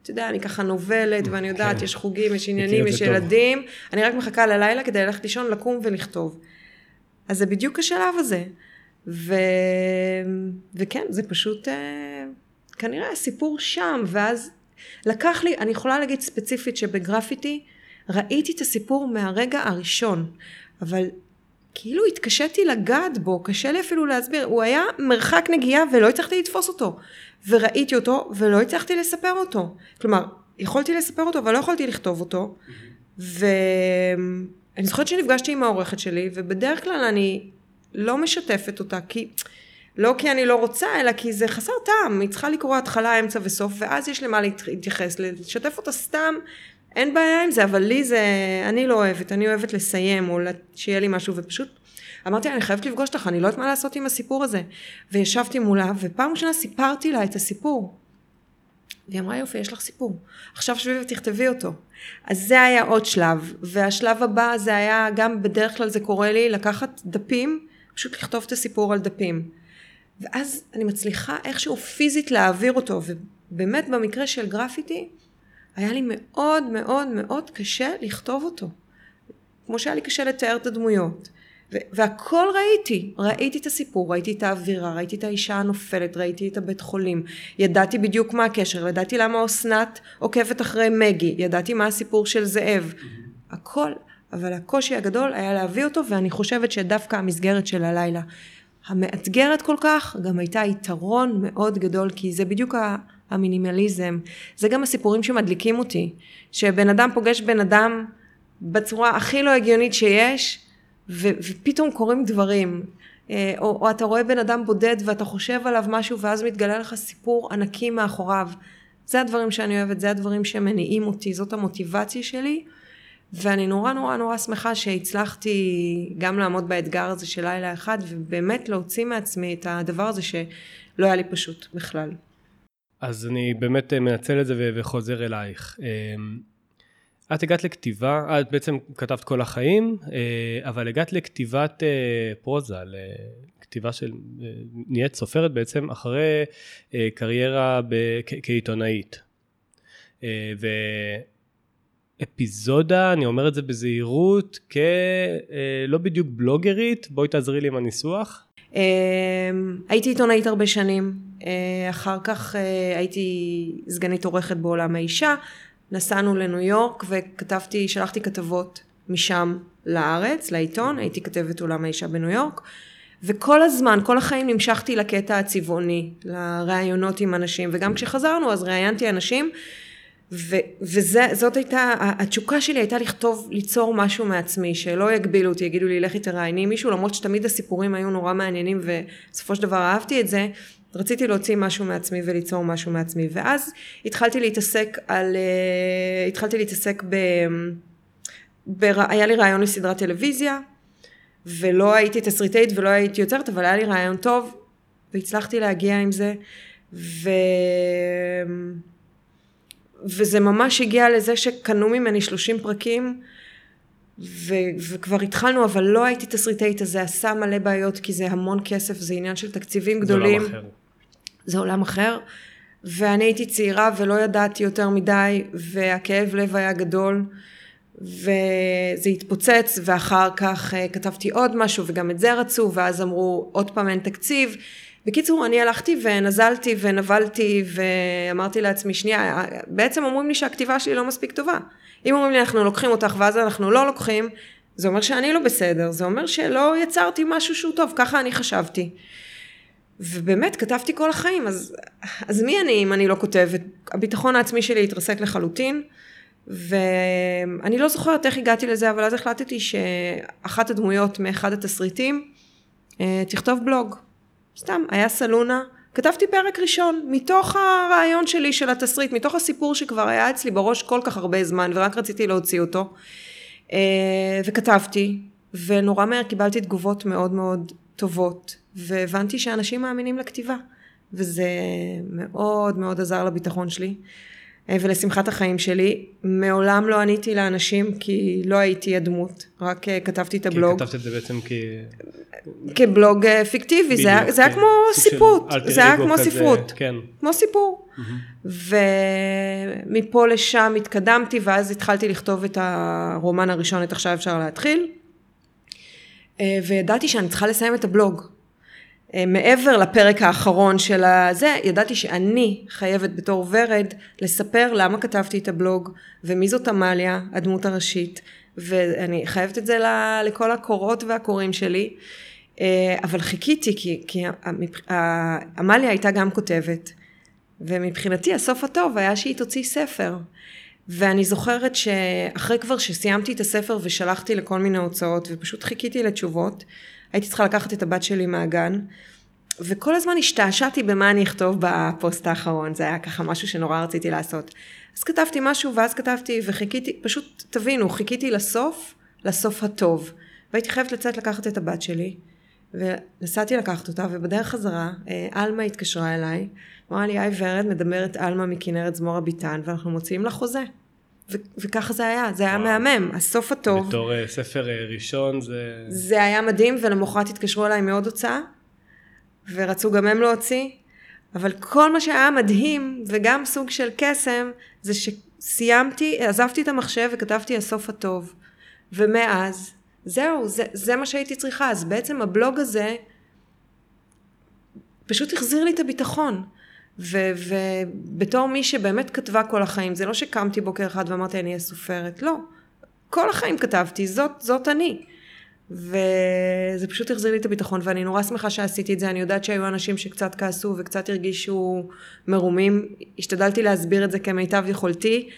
אתה יודע, אני ככה נובלת, ואני יודעת, כן. יש חוגים, יש עניינים, יש ילדים, טוב. אני רק מחכה ללילה כדי ללכת לישון, לקום ולכתוב. אז זה בדיוק השלב הזה. ו... וכן, זה פשוט אה, כנראה הסיפור שם, ואז לקח לי, אני יכולה להגיד ספציפית שבגרפיטי, ראיתי את הסיפור מהרגע הראשון, אבל כאילו התקשיתי לגעת בו, קשה לי אפילו להסביר, הוא היה מרחק נגיעה ולא הצלחתי לתפוס אותו, וראיתי אותו ולא הצלחתי לספר אותו, כלומר, יכולתי לספר אותו אבל לא יכולתי לכתוב אותו, ואני זוכרת שנפגשתי עם העורכת שלי, ובדרך כלל אני לא משתפת אותה, כי... לא כי אני לא רוצה, אלא כי זה חסר טעם, היא צריכה לקרוא התחלה, אמצע וסוף, ואז יש למה להתייחס, לשתף אותה סתם אין בעיה עם זה, אבל לי זה, אני לא אוהבת, אני אוהבת לסיים, או שיהיה לי משהו, ופשוט אמרתי אני חייבת לפגוש אותך, אני לא יודעת מה לעשות עם הסיפור הזה. וישבתי מולה, ופעם ראשונה סיפרתי לה את הסיפור. והיא אמרה, יופי, יש לך סיפור. עכשיו שבי ותכתבי אותו. אז זה היה עוד שלב, והשלב הבא זה היה, גם בדרך כלל זה קורה לי, לקחת דפים, פשוט לכתוב את הסיפור על דפים. ואז אני מצליחה איכשהו פיזית להעביר אותו, ובאמת במקרה של גרפיטי, היה לי מאוד מאוד מאוד קשה לכתוב אותו. כמו שהיה לי קשה לתאר את הדמויות. והכל ראיתי, ראיתי את הסיפור, ראיתי את האווירה, ראיתי את האישה הנופלת, ראיתי את הבית חולים, ידעתי בדיוק מה הקשר, ידעתי למה אסנת עוקבת אחרי מגי, ידעתי מה הסיפור של זאב, הכל, אבל הקושי הגדול היה להביא אותו, ואני חושבת שדווקא המסגרת של הלילה המאתגרת כל כך, גם הייתה יתרון מאוד גדול, כי זה בדיוק המינימליזם. זה גם הסיפורים שמדליקים אותי. שבן אדם פוגש בן אדם בצורה הכי לא הגיונית שיש, ו- ופתאום קורים דברים. אה, או, או אתה רואה בן אדם בודד ואתה חושב עליו משהו ואז מתגלה לך סיפור ענקי מאחוריו. זה הדברים שאני אוהבת, זה הדברים שמניעים אותי, זאת המוטיבציה שלי. ואני נורא נורא נורא שמחה שהצלחתי גם לעמוד באתגר הזה של לילה אחד, ובאמת להוציא מעצמי את הדבר הזה שלא היה לי פשוט בכלל. אז אני באמת מנצל את זה וחוזר אלייך. את הגעת לכתיבה, את בעצם כתבת כל החיים, אבל הגעת לכתיבת פרוזה, לכתיבה של, נהיית סופרת בעצם אחרי קריירה כעיתונאית. ואפיזודה, אני אומר את זה בזהירות, כלא בדיוק בלוגרית, בואי תעזרי לי עם הניסוח. הייתי עיתונאית הרבה שנים, אחר כך הייתי סגנית עורכת בעולם האישה, נסענו לניו יורק וכתבתי, שלחתי כתבות משם לארץ, לעיתון, הייתי כתבת עולם האישה בניו יורק, וכל הזמן, כל החיים נמשכתי לקטע הצבעוני, לראיונות עם אנשים, וגם כשחזרנו אז ראיינתי אנשים, וזאת הייתה, התשוקה שלי הייתה לכתוב, ליצור משהו מעצמי, שלא יגבילו אותי, יגידו לי לכי תראייני מישהו, למרות שתמיד הסיפורים היו נורא מעניינים ובסופו של דבר אהבתי את זה, רציתי להוציא משהו מעצמי וליצור משהו מעצמי, ואז התחלתי להתעסק על, uh, התחלתי להתעסק ב... ב... היה לי רעיון לסדרת טלוויזיה, ולא הייתי תסריטאית ולא הייתי יוצרת, אבל היה לי רעיון טוב, והצלחתי להגיע עם זה, ו... וזה ממש הגיע לזה שקנו ממני 30 פרקים, ו- וכבר התחלנו, אבל לא הייתי תסריטאית, אז זה עשה מלא בעיות, כי זה המון כסף, זה עניין של תקציבים גדולים. זה עולם אחר. זה עולם אחר. ואני הייתי צעירה ולא ידעתי יותר מדי, והכאב לב היה גדול, וזה התפוצץ, ואחר כך uh, כתבתי עוד משהו, וגם את זה רצו, ואז אמרו, עוד פעם אין תקציב. בקיצור, אני הלכתי ונזלתי ונבלתי, ואמרתי לעצמי, שנייה, בעצם אומרים לי שהכתיבה שלי לא מספיק טובה. אם אומרים לי, אנחנו לוקחים אותך, ואז אנחנו לא לוקחים, זה אומר שאני לא בסדר, זה אומר שלא יצרתי משהו שהוא טוב, ככה אני חשבתי. ובאמת כתבתי כל החיים, אז, אז מי אני אם אני לא כותבת? הביטחון העצמי שלי התרסק לחלוטין, ואני לא זוכרת איך הגעתי לזה, אבל אז החלטתי שאחת הדמויות מאחד התסריטים אה, תכתוב בלוג. סתם, היה סלונה, כתבתי פרק ראשון, מתוך הרעיון שלי של התסריט, מתוך הסיפור שכבר היה אצלי בראש כל כך הרבה זמן, ורק רציתי להוציא אותו. אה, וכתבתי, ונורא מהר קיבלתי תגובות מאוד מאוד טובות, והבנתי שאנשים מאמינים לכתיבה, וזה מאוד מאוד עזר לביטחון שלי. אה, ולשמחת החיים שלי. מעולם לא עניתי לאנשים כי לא הייתי הדמות, רק אה, כתבתי את הבלוג. כי כתבת את זה בעצם כ... כבלוג אה, פיקטיבי, בדיוק, זה, היה, זה היה כן. כמו סיפוט, זה היה כמו כזה, ספרות, כן. כמו סיפור. Mm-hmm. ומפה לשם התקדמתי ואז התחלתי לכתוב את הרומן הראשון, את עכשיו אפשר להתחיל. וידעתי שאני צריכה לסיים את הבלוג. אה, מעבר לפרק האחרון של הזה, ידעתי שאני חייבת בתור ורד לספר למה כתבתי את הבלוג ומי זאת עמליה, הדמות הראשית, ואני חייבת את זה לכל הקוראות והקוראים שלי, אה, אבל חיכיתי כי, כי עמליה הייתה גם כותבת, ומבחינתי הסוף הטוב היה שהיא תוציא ספר. ואני זוכרת שאחרי כבר שסיימתי את הספר ושלחתי לכל מיני הוצאות ופשוט חיכיתי לתשובות, הייתי צריכה לקחת את הבת שלי מהגן, וכל הזמן השתעשעתי במה אני אכתוב בפוסט האחרון, זה היה ככה משהו שנורא רציתי לעשות. אז כתבתי משהו, ואז כתבתי וחיכיתי, פשוט תבינו, חיכיתי לסוף, לסוף הטוב. והייתי חייבת לצאת לקחת את הבת שלי, ונסעתי לקחת אותה, ובדרך חזרה, אה, עלמה התקשרה אליי, אמרה לי, היי ורד, מדברת עלמה מכנרת זמורה ביטן, ואנחנו מוציאים לה חוזה. ו- וככה זה היה, זה היה וואו. מהמם, הסוף הטוב. בתור uh, ספר uh, ראשון זה... זה היה מדהים, ולמחרת התקשרו אליי מעוד הוצאה, ורצו גם הם להוציא, אבל כל מה שהיה מדהים, וגם סוג של קסם, זה שסיימתי, עזבתי את המחשב וכתבתי הסוף הטוב. ומאז, זהו, זה, זה מה שהייתי צריכה. אז בעצם הבלוג הזה פשוט החזיר לי את הביטחון. ובתור מי שבאמת כתבה כל החיים, זה לא שקמתי בוקר אחד ואמרתי אני אהיה סופרת, לא. כל החיים כתבתי, זאת, זאת אני. וזה פשוט החזיר לי את הביטחון, ואני נורא שמחה שעשיתי את זה. אני יודעת שהיו אנשים שקצת כעסו וקצת הרגישו מרומים. השתדלתי להסביר את זה כמיטב יכולתי.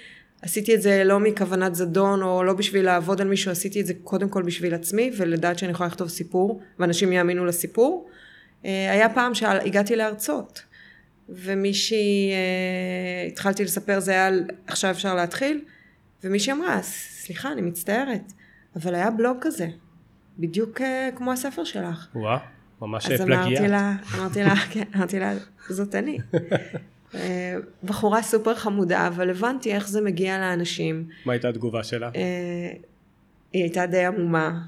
עשיתי את זה לא מכוונת זדון או לא בשביל לעבוד על מישהו, עשיתי את זה קודם כל בשביל עצמי ולדעת שאני יכולה לכתוב סיפור ואנשים יאמינו לסיפור. אה, היה פעם שהגעתי להרצות ומישהי, אה, התחלתי לספר זה היה עכשיו אפשר להתחיל ומישהי אמרה, סליחה, אני מצטערת, אבל היה בלוג כזה, בדיוק אה, כמו הספר שלך. וואה, ממש פלגיאט. אז אמרתי לה, אמרתי לה, כן, אמרתי לה, זאת אני. אה, בחורה סופר חמודה, אבל הבנתי איך זה מגיע לאנשים. מה הייתה התגובה שלה? היא הייתה די עמומה,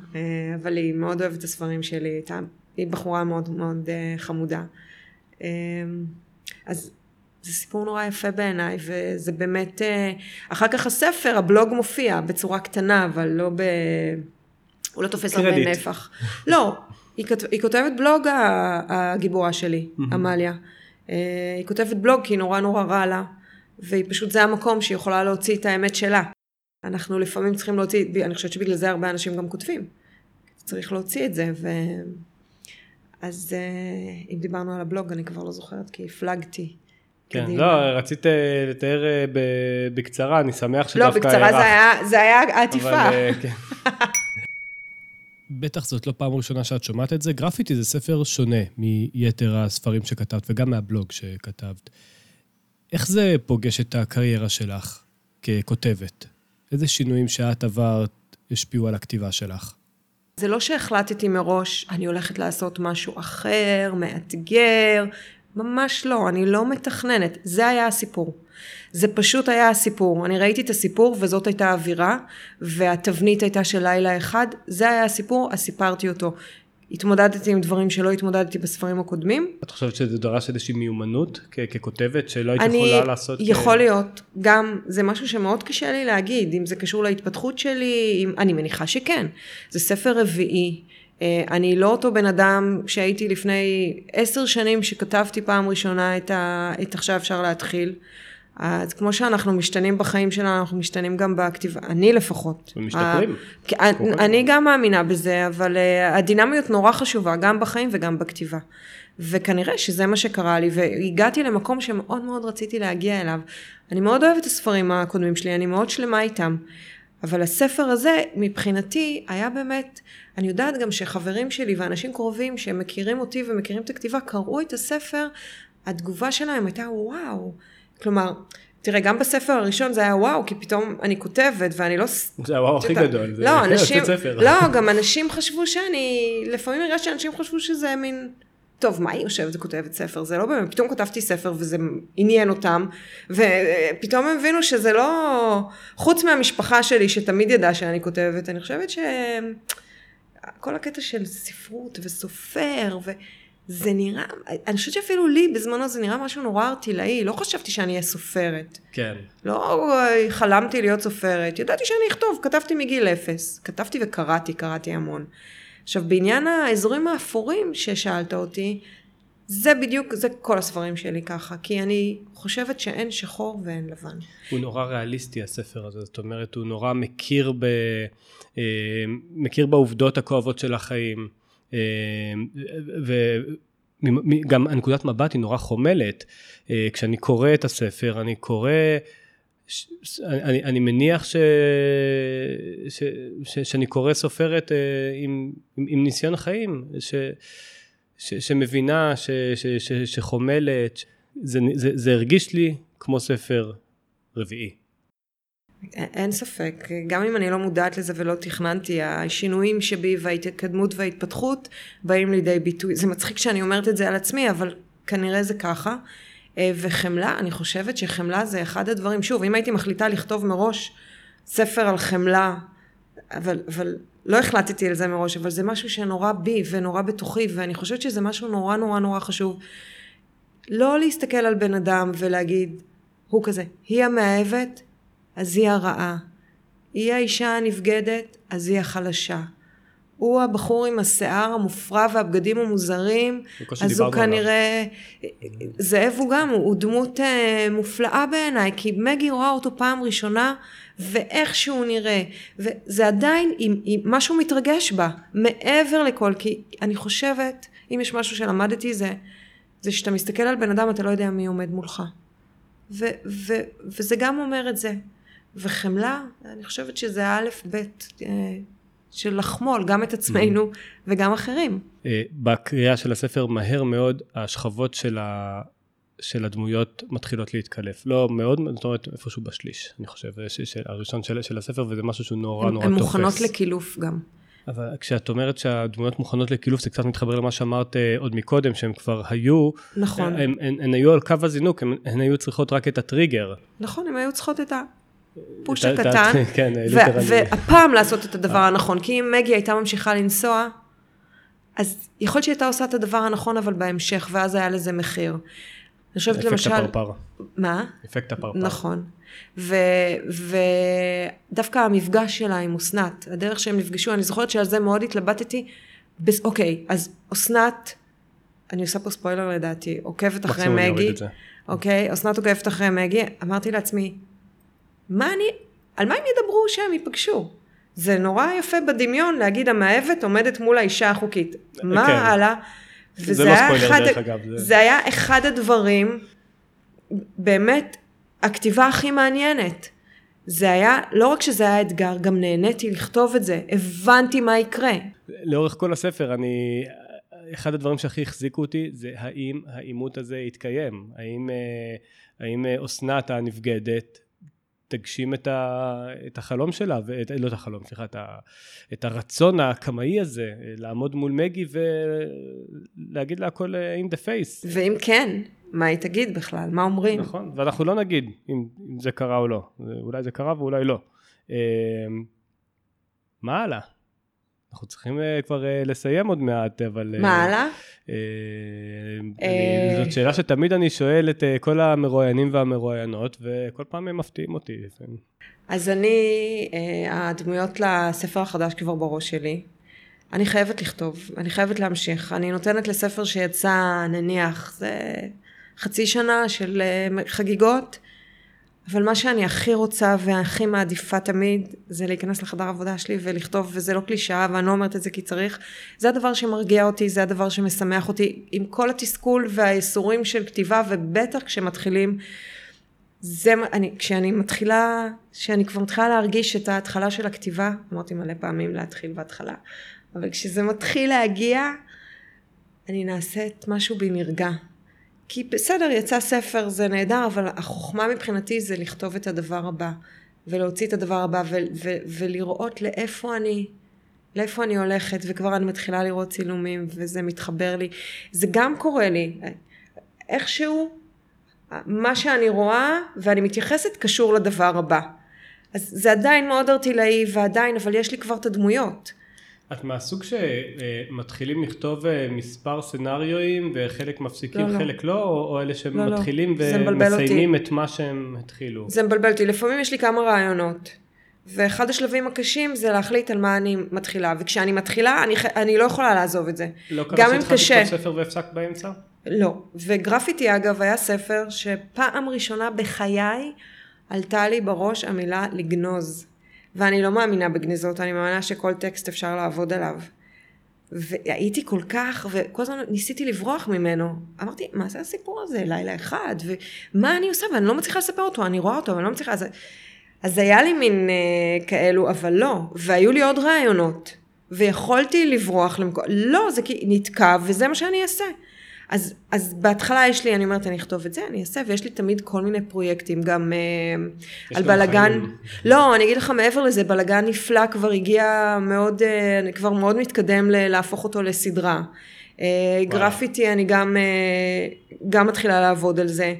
אבל היא מאוד אוהבת את הספרים שלי, הייתה, היא בחורה מאוד מאוד חמודה. אז זה סיפור נורא יפה בעיניי, וזה באמת, אה, אחר כך הספר, הבלוג מופיע בצורה קטנה, אבל לא ב... הוא לא תופס הרבה נפח. לא, היא, כות... היא כותבת בלוג הגיבורה שלי, עמליה. אה, היא כותבת בלוג כי נורא נורא רע לה, והיא פשוט, זה המקום שהיא יכולה להוציא את האמת שלה. אנחנו לפעמים צריכים להוציא, אני חושבת שבגלל זה הרבה אנשים גם כותבים. צריך להוציא את זה, ו... אז אה, אם דיברנו על הבלוג, אני כבר לא זוכרת, כי הפלגתי. כן, קדימה. לא, רצית אה, לתאר אה, בקצרה, אני שמח שדווקא... לא, בקצרה זה היה, זה היה עטיפה. אבל, כן. בטח זאת לא פעם ראשונה שאת שומעת את זה. גרפיטי זה ספר שונה מיתר הספרים שכתבת, וגם מהבלוג שכתבת. איך זה פוגש את הקריירה שלך ככותבת? איזה שינויים שאת עברת השפיעו על הכתיבה שלך? זה לא שהחלטתי מראש, אני הולכת לעשות משהו אחר, מאתגר, ממש לא, אני לא מתכננת, זה היה הסיפור. זה פשוט היה הסיפור. אני ראיתי את הסיפור וזאת הייתה האווירה, והתבנית הייתה של לילה אחד, זה היה הסיפור, אז סיפרתי אותו. התמודדתי עם דברים שלא התמודדתי בספרים הקודמים. את חושבת שזה דרש איזושהי מיומנות כ- ככותבת שלא היית אני, יכולה לעשות? יכול כ... להיות, גם זה משהו שמאוד קשה לי להגיד, אם זה קשור להתפתחות שלי, אם, אני מניחה שכן. זה ספר רביעי, אה, אני לא אותו בן אדם שהייתי לפני עשר שנים שכתבתי פעם ראשונה את, ה, את עכשיו אפשר להתחיל. אז כמו שאנחנו משתנים בחיים שלנו, אנחנו משתנים גם בכתיבה, אני לפחות. ומשתפרים. אני גם מאמינה בזה, אבל אה, הדינמיות נורא חשובה, גם בחיים וגם בכתיבה. וכנראה שזה מה שקרה לי, והגעתי למקום שמאוד מאוד רציתי להגיע אליו. אני מאוד אוהבת את הספרים הקודמים שלי, אני מאוד שלמה איתם. אבל הספר הזה, מבחינתי, היה באמת, אני יודעת גם שחברים שלי ואנשים קרובים שמכירים אותי ומכירים את הכתיבה, קראו את הספר, התגובה שלהם הייתה וואו. כלומר, תראה, גם בספר הראשון זה היה וואו, כי פתאום אני כותבת ואני לא... זה הוואו הכי גדול, זה לא, אנשים, לא, גם אנשים חשבו שאני, לפעמים הרגשתי שאנשים חשבו שזה מין... טוב, מה היא יושבת וכותבת ספר? זה לא באמת, פתאום כתבתי ספר וזה עניין אותם, ופתאום הם הבינו שזה לא... חוץ מהמשפחה שלי שתמיד ידעה שאני כותבת, אני חושבת שכל הקטע של ספרות וסופר, וזה נראה, אני חושבת שאפילו לי בזמנו זה נראה משהו נורא ארטילאי, לא חשבתי שאני אהיה סופרת. כן. לא חלמתי להיות סופרת, ידעתי שאני אכתוב, כתבתי מגיל אפס. כתבתי וקראתי, קראתי המון. עכשיו, בעניין האזורים האפורים ששאלת אותי, זה בדיוק, זה כל הספרים שלי ככה, כי אני חושבת שאין שחור ואין לבן. הוא נורא ריאליסטי הספר הזה, זאת אומרת, הוא נורא מכיר, ב, אה, מכיר בעובדות הכואבות של החיים, וגם הנקודת מבט היא נורא חומלת. אה, כשאני קורא את הספר, אני קורא אני, אני מניח ש, ש, ש, שאני קורא סופרת אה, עם, עם, עם ניסיון חיים, ש, ש, שמבינה, ש, ש, ש, שחומלת, זה, זה, זה הרגיש לי כמו ספר רביעי. אין ספק, גם אם אני לא מודעת לזה ולא תכננתי, השינויים שבי וההתקדמות וההתפתחות באים לידי ביטוי. זה מצחיק שאני אומרת את זה על עצמי, אבל כנראה זה ככה. אה, וחמלה, אני חושבת שחמלה זה אחד הדברים, שוב, אם הייתי מחליטה לכתוב מראש ספר על חמלה, אבל, אבל לא החלטתי על זה מראש, אבל זה משהו שנורא בי ונורא בתוכי, ואני חושבת שזה משהו נורא נורא נורא חשוב. לא להסתכל על בן אדם ולהגיד, הוא כזה, היא המאהבת, אז היא הרעה. היא האישה הנבגדת, אז היא החלשה. הוא הבחור עם השיער המופרע והבגדים המוזרים, אז הוא כנראה, עליו. זאב הוא גם, הוא דמות אה, מופלאה בעיניי, כי מגי רואה אותו פעם ראשונה, ואיך שהוא נראה, וזה עדיין, עם, עם, משהו מתרגש בה, מעבר לכל, כי אני חושבת, אם יש משהו שלמדתי זה, זה שאתה מסתכל על בן אדם, אתה לא יודע מי עומד מולך. ו, ו, וזה גם אומר את זה. וחמלה, אני חושבת שזה א', ב', אה, של לחמול גם את עצמנו mm-hmm. וגם אחרים. אה, בקריאה של הספר מהר מאוד השכבות של של הדמויות מתחילות להתקלף. לא מאוד, זאת אומרת איפשהו בשליש, אני חושב, הראשון של, של הספר, וזה משהו שהוא נורא נורא תופס. הן מוכנות לקילוף גם. אבל כשאת אומרת שהדמויות מוכנות לקילוף, זה קצת מתחבר למה שאמרת אה, עוד מקודם, שהן כבר היו, נכון. הן, הן, הן היו על קו הזינוק, הן, הן היו צריכות רק את הטריגר. נכון, הן היו צריכות את הפוש הקטן, כן, והפעם לעשות את הדבר הנכון, כי אם מגי הייתה ממשיכה לנסוע, אז יכול להיות שהיא הייתה עושה את הדבר הנכון, אבל בהמשך, ואז היה לזה מחיר. אני חושבת למשל... אפקט הפרפר. מה? אפקט הפרפר. נכון. ודווקא המפגש שלה עם אסנת, הדרך שהם נפגשו, אני זוכרת שעל זה מאוד התלבטתי. אוקיי, אז אסנת, אני עושה פה ספוילר לדעתי, עוקבת אחרי מגי. אוקיי, אסנת עוקבת אחרי מגי, אמרתי לעצמי, מה אני, על מה הם ידברו שהם ייפגשו? זה נורא יפה בדמיון להגיד המאהבת עומדת מול האישה החוקית. מה כן. הלאה? זה לא ספוילר אחד, דרך אגב. זה... זה היה אחד הדברים, באמת, הכתיבה הכי מעניינת. זה היה, לא רק שזה היה אתגר, גם נהניתי לכתוב את זה, הבנתי מה יקרה. לאורך כל הספר אני, אחד הדברים שהכי החזיקו אותי זה האם העימות הזה יתקיים, האם, אה, האם אה, אסנת הנבגדת תגשים את, ה, את החלום שלה, ואת, לא את החלום, סליחה, את, ה, את הרצון הקמאי הזה, לעמוד מול מגי ולהגיד לה הכל אה, in the face. ואם כן, מה היא תגיד בכלל? מה אומרים? נכון, ואנחנו לא נגיד אם, אם זה קרה או לא. אולי זה קרה ואולי לא. אה, מה הלאה? אנחנו צריכים uh, כבר uh, לסיים עוד מעט, אבל... מה הלאה? זאת שאלה שתמיד אני שואל את כל המרואיינים והמרואיינות, וכל פעם הם מפתיעים אותי. אז אני, הדמויות לספר החדש כבר בראש שלי. אני חייבת לכתוב, אני חייבת להמשיך. אני נותנת לספר שיצא, נניח, זה חצי שנה של חגיגות. אבל מה שאני הכי רוצה והכי מעדיפה תמיד זה להיכנס לחדר העבודה שלי ולכתוב וזה לא קלישאה ואני לא אומרת את זה כי צריך. זה הדבר שמרגיע אותי זה הדבר שמשמח אותי. עם כל התסכול והייסורים של כתיבה ובטח כשמתחילים זה אני כשאני מתחילה כשאני כבר מתחילה להרגיש את ההתחלה של הכתיבה אמרתי מלא פעמים להתחיל בהתחלה אבל כשזה מתחיל להגיע אני נעשית משהו בי נרגע כי בסדר, יצא ספר, זה נהדר, אבל החוכמה מבחינתי זה לכתוב את הדבר הבא, ולהוציא את הדבר הבא, ו- ו- ולראות לאיפה אני, לאיפה אני הולכת, וכבר אני מתחילה לראות צילומים, וזה מתחבר לי. זה גם קורה לי. איכשהו, מה שאני רואה, ואני מתייחסת, קשור לדבר הבא. אז זה עדיין מאוד ארטילאי, ועדיין, אבל יש לי כבר את הדמויות. את מהסוג שמתחילים לכתוב אה, מספר סצנריואים וחלק מפסיקים, לא, חלק לא, לא או אלה שמתחילים לא, לא. ומסיימים את מה שהם התחילו? זה מבלבל אותי, לפעמים יש לי כמה רעיונות. ואחד השלבים הקשים זה להחליט על מה אני מתחילה, וכשאני מתחילה אני, אני לא יכולה לעזוב את זה. לא קרה שהתחלתי לכתוב ספר והפסקת באמצע? לא, וגרפיטי אגב היה ספר שפעם ראשונה בחיי עלתה לי בראש המילה לגנוז. ואני לא מאמינה בגניזות, אני מאמינה שכל טקסט אפשר לעבוד עליו. והייתי כל כך, וכל הזמן ניסיתי לברוח ממנו. אמרתי, מה זה הסיפור הזה? לילה אחד, ומה אני עושה? ואני לא מצליחה לספר אותו, אני רואה אותו, אני לא מצליחה... אז, אז היה לי מין אה, כאלו, אבל לא. והיו לי עוד רעיונות. ויכולתי לברוח למקום, לא, זה כי נתקע, וזה מה שאני אעשה. אז, אז בהתחלה יש לי, אני אומרת, אני אכתוב את זה, אני אעשה, ויש לי תמיד כל מיני פרויקטים, גם uh, על. חיים. לא, אני אגיד לך מעבר לזה, בלגן נפלא כבר הגיע מאוד, uh, אני כבר מאוד מתקדם ל- להפוך אותו לסדרה. Uh, גרפיטי, אני גם, גם מתחילה לעבוד על זה.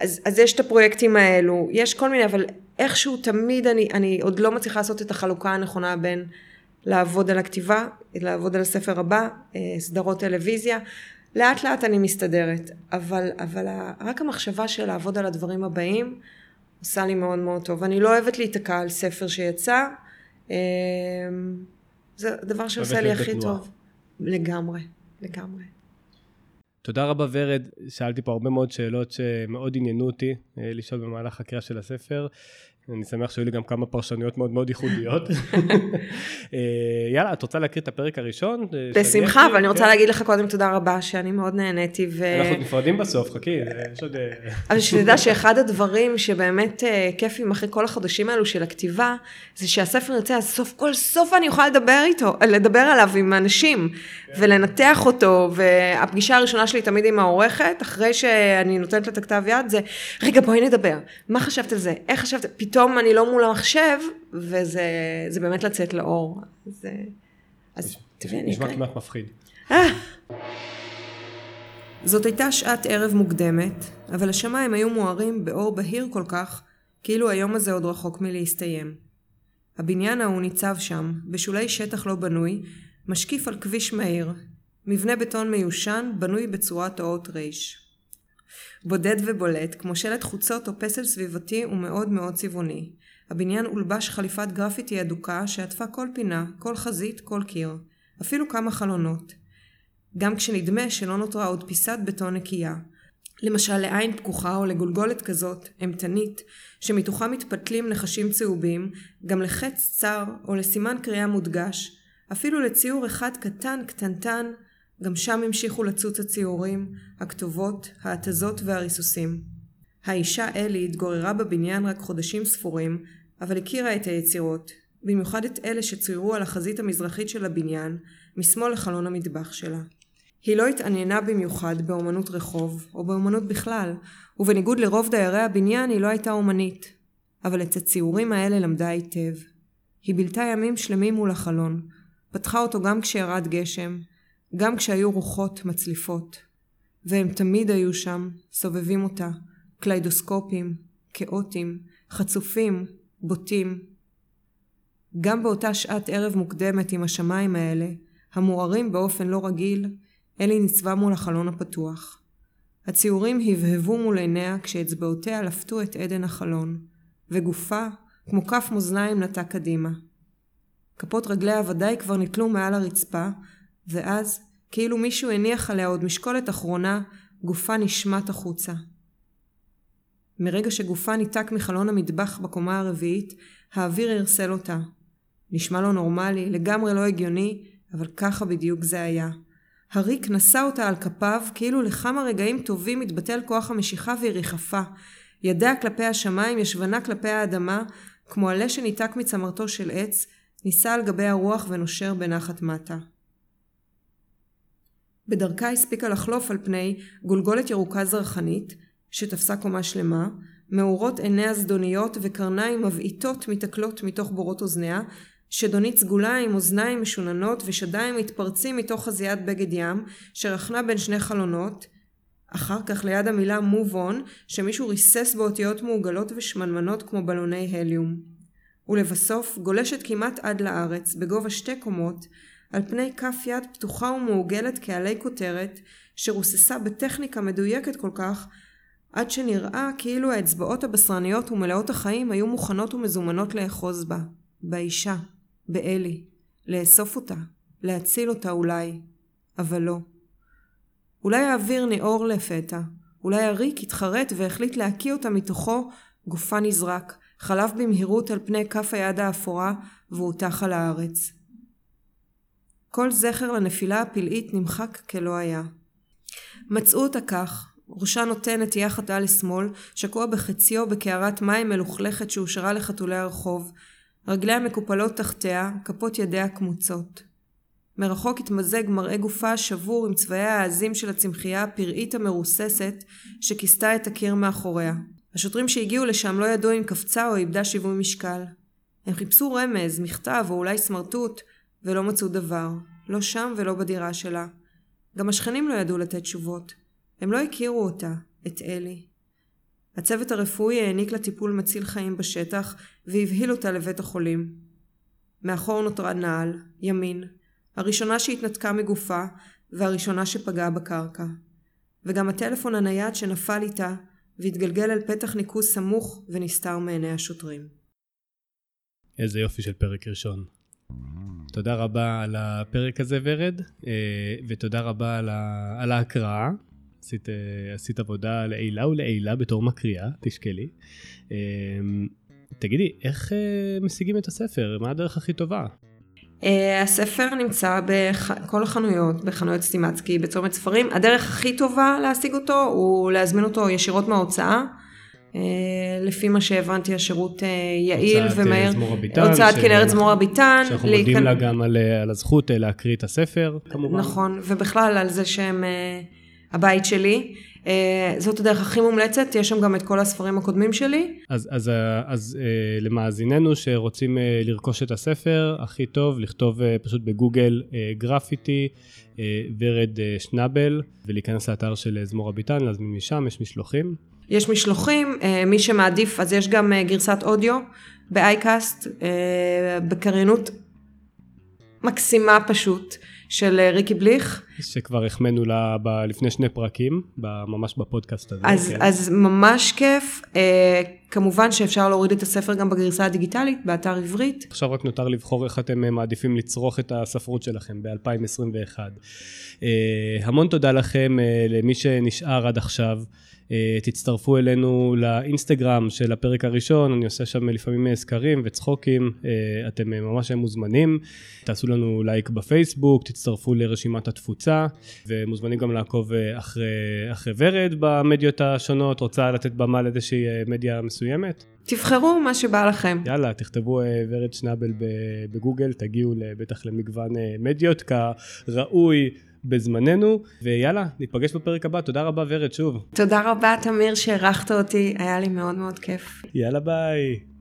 אז, אז יש את הפרויקטים האלו, יש כל מיני, אבל איכשהו תמיד אני, אני עוד לא מצליחה לעשות את החלוקה הנכונה בין לעבוד על הכתיבה, לעבוד על הספר הבא, סדרות טלוויזיה. לאט לאט אני מסתדרת, אבל, אבל רק המחשבה של לעבוד על הדברים הבאים עושה לי מאוד מאוד טוב. אני לא אוהבת להיתקע על ספר שיצא, אמ, זה הדבר שעושה לי הכי בתנועה. טוב. לגמרי, לגמרי. תודה רבה ורד, שאלתי פה הרבה מאוד שאלות שמאוד עניינו אותי אה, לשאול במהלך הקריאה של הספר. אני שמח שהיו לי גם כמה פרשנויות מאוד מאוד ייחודיות. אה, יאללה, את רוצה להקריא את הפרק הראשון? בשמחה, אבל אני רוצה כן. להגיד לך קודם תודה רבה, שאני מאוד נהניתי. אנחנו נפרדים בסוף, חכי, יש עוד... אבל שתדע שאחד הדברים שבאמת כיפים אחרי כל החודשים האלו של הכתיבה, זה שהספר יוצא, אז סוף כל סוף אני יכולה לדבר איתו, לדבר עליו עם אנשים, כן. ולנתח אותו, והפגישה הראשונה שלי תמיד עם העורכת, אחרי שאני נותנת לה את הכתב יד, זה, רגע בואי נדבר, מה חשבת על זה, איך חשבת, פתאום אני לא מול המחשב, וזה באמת לצאת לאור. זה... אז תראי, אני נשמע כמעט מפחיד. אה. זאת הייתה שעת ערב מוקדמת, אבל השמיים היו מוארים באור בהיר כל כך, כאילו היום הזה עוד רחוק מלהסתיים. הבניין ההוא ניצב שם, בשולי שטח לא בנוי, משקיף על כביש מהיר, מבנה בטון מיושן, בנוי בצורת אות רייש. בודד ובולט, כמו שלט חוצות או פסל סביבתי ומאוד מאוד צבעוני. הבניין הולבש חליפת גרפיטי אדוקה שעטפה כל פינה, כל חזית, כל קיר. אפילו כמה חלונות. גם כשנדמה שלא נותרה עוד פיסת בטון נקייה. למשל לעין פקוחה או לגולגולת כזאת, אימתנית, שמתוכה מתפתלים נחשים צהובים, גם לחץ צר או לסימן קריאה מודגש, אפילו לציור אחד קטן קטנטן, גם שם המשיכו לצוץ הציורים, הכתובות, ההתזות והריסוסים. האישה אלי התגוררה בבניין רק חודשים ספורים, אבל הכירה את היצירות, במיוחד את אלה שצוירו על החזית המזרחית של הבניין, משמאל לחלון המטבח שלה. היא לא התעניינה במיוחד באומנות רחוב, או באומנות בכלל, ובניגוד לרוב דיירי הבניין היא לא הייתה אומנית. אבל את הציורים האלה למדה היטב. היא בילתה ימים שלמים מול החלון, פתחה אותו גם כשירד גשם, גם כשהיו רוחות מצליפות. והם תמיד היו שם, סובבים אותה, קליידוסקופים, כאוטים, חצופים, בוטים. גם באותה שעת ערב מוקדמת עם השמיים האלה, המוארים באופן לא רגיל, אלי ניצבה מול החלון הפתוח. הציורים הבהבו מול עיניה כשאצבעותיה לפתו את עדן החלון, וגופה, כמו כף מאזניים, נטה קדימה. כפות רגליה ודאי כבר נתלו מעל הרצפה, ואז, כאילו מישהו הניח עליה עוד משקולת אחרונה, גופה נשמט החוצה. מרגע שגופה ניתק מחלון המטבח בקומה הרביעית, האוויר הרסל אותה. נשמע לא נורמלי, לגמרי לא הגיוני, אבל ככה בדיוק זה היה. הריק נשא אותה על כפיו, כאילו לכמה רגעים טובים התבטל כוח המשיכה והיא ריחפה. ידיה כלפי השמיים, ישבנה כלפי האדמה, כמו עלה שניתק מצמרתו של עץ, נישא על גבי הרוח ונושר בנחת מטה. בדרכה הספיקה לחלוף על פני גולגולת ירוקה זרחנית, שתפסה קומה שלמה, מאורות עיניה זדוניות וקרניים מבעיטות מתקלות מתוך בורות אוזניה, שדונית סגולה עם אוזניים משוננות ושדיים מתפרצים מתוך חזיית בגד ים, שרכנה בין שני חלונות, אחר כך ליד המילה move on, שמישהו ריסס באותיות מעוגלות ושמנמנות כמו בלוני הליום. ולבסוף גולשת כמעט עד לארץ, בגובה שתי קומות, על פני כף יד פתוחה ומעוגלת כעלי כותרת, שרוססה בטכניקה מדויקת כל כך, עד שנראה כאילו האצבעות הבשרניות ומלאות החיים היו מוכנות ומזומנות לאחוז בה, באישה, באלי, לאסוף אותה, להציל אותה אולי, אבל לא. אולי האוויר ניעור לפתע, אולי הריק התחרט והחליט להקיא אותה מתוכו, גופה נזרק, חלף במהירות על פני כף היד האפורה והוטח על הארץ. כל זכר לנפילה הפלאית נמחק כלא היה. מצאו אותה כך, ראשה נותן נטייה חטאה לשמאל, שקוע בחציו בקערת מים מלוכלכת שהושארה לחתולי הרחוב, רגליה מקופלות תחתיה, כפות ידיה קמוצות. מרחוק התמזג מראה גופה השבור עם צבעיה העזים של הצמחייה הפראית המרוססת שכיסתה את הקיר מאחוריה. השוטרים שהגיעו לשם לא ידעו אם קפצה או איבדה שיווי משקל. הם חיפשו רמז, מכתב או אולי סמרטוט, ולא מצאו דבר. לא שם ולא בדירה שלה. גם השכנים לא ידעו לתת תשובות. הם לא הכירו אותה, את אלי. הצוות הרפואי העניק לה טיפול מציל חיים בשטח, והבהיל אותה לבית החולים. מאחור נותרה נעל, ימין, הראשונה שהתנתקה מגופה, והראשונה שפגעה בקרקע. וגם הטלפון הנייד שנפל איתה, והתגלגל אל פתח ניקוז סמוך ונסתר מעיני השוטרים. איזה יופי של פרק ראשון. תודה רבה על הפרק הזה, ורד, אה, ותודה רבה על ההקראה. עשית, אה, עשית עבודה לעילה ולעילה בתור מקריאה, תשקלי. אה, תגידי, איך משיגים את הספר? מה הדרך הכי טובה? Uh, הספר נמצא בכל החנויות, בחנויות סטימצקי, בצומת ספרים. הדרך הכי טובה להשיג אותו הוא להזמין אותו ישירות מההוצאה. Uh, לפי מה שהבנתי השירות uh, יעיל הוצאת, ומהר. הוצאת כנרת זמור הביטן. שאנחנו להיכנ... מודים לה גם על, על הזכות להקריא את הספר, כמובן. נכון, ובכלל על זה שהם הבית שלי. אה, זאת הדרך הכי מומלצת, יש שם גם את כל הספרים הקודמים שלי. אז, אז, אה, אז אה, למאזיננו שרוצים לרכוש את הספר, הכי טוב לכתוב פשוט בגוגל גרפיטי, ורד שנאבל, ולהיכנס לאתר של זמור הביטן, להזמין משם, יש משלוחים. יש משלוחים, מי שמעדיף, אז יש גם גרסת אודיו באייקאסט, בקריינות מקסימה פשוט. של אה, ריקי בליך. שכבר החמאנו לה ב, לפני שני פרקים, ממש בפודקאסט הזה. אז, כן. אז ממש כיף. אה, כמובן שאפשר להוריד את הספר גם בגרסה הדיגיטלית, באתר עברית. עכשיו רק נותר לבחור איך אתם אה, מעדיפים לצרוך את הספרות שלכם ב-2021. אה, המון תודה לכם, אה, למי שנשאר עד עכשיו. אה, תצטרפו אלינו לאינסטגרם של הפרק הראשון, אני עושה שם לפעמים סקרים וצחוקים, אה, אתם ממש מוזמנים. תעשו לנו לייק בפייסבוק, תצטרפו לרשימת התפוצה, ומוזמנים גם לעקוב אה, אחרי, אחרי ורד במדיות השונות, רוצה לתת במה לאיזושהי מדיה מסוימת? תבחרו מה שבא לכם. יאללה, תכתבו ורד שנאבל בגוגל, תגיעו בטח למגוון מדיות כראוי. בזמננו, ויאללה, ניפגש בפרק הבא. תודה רבה ורד, שוב. תודה רבה, תמיר, שאירחת אותי, היה לי מאוד מאוד כיף. יאללה, ביי.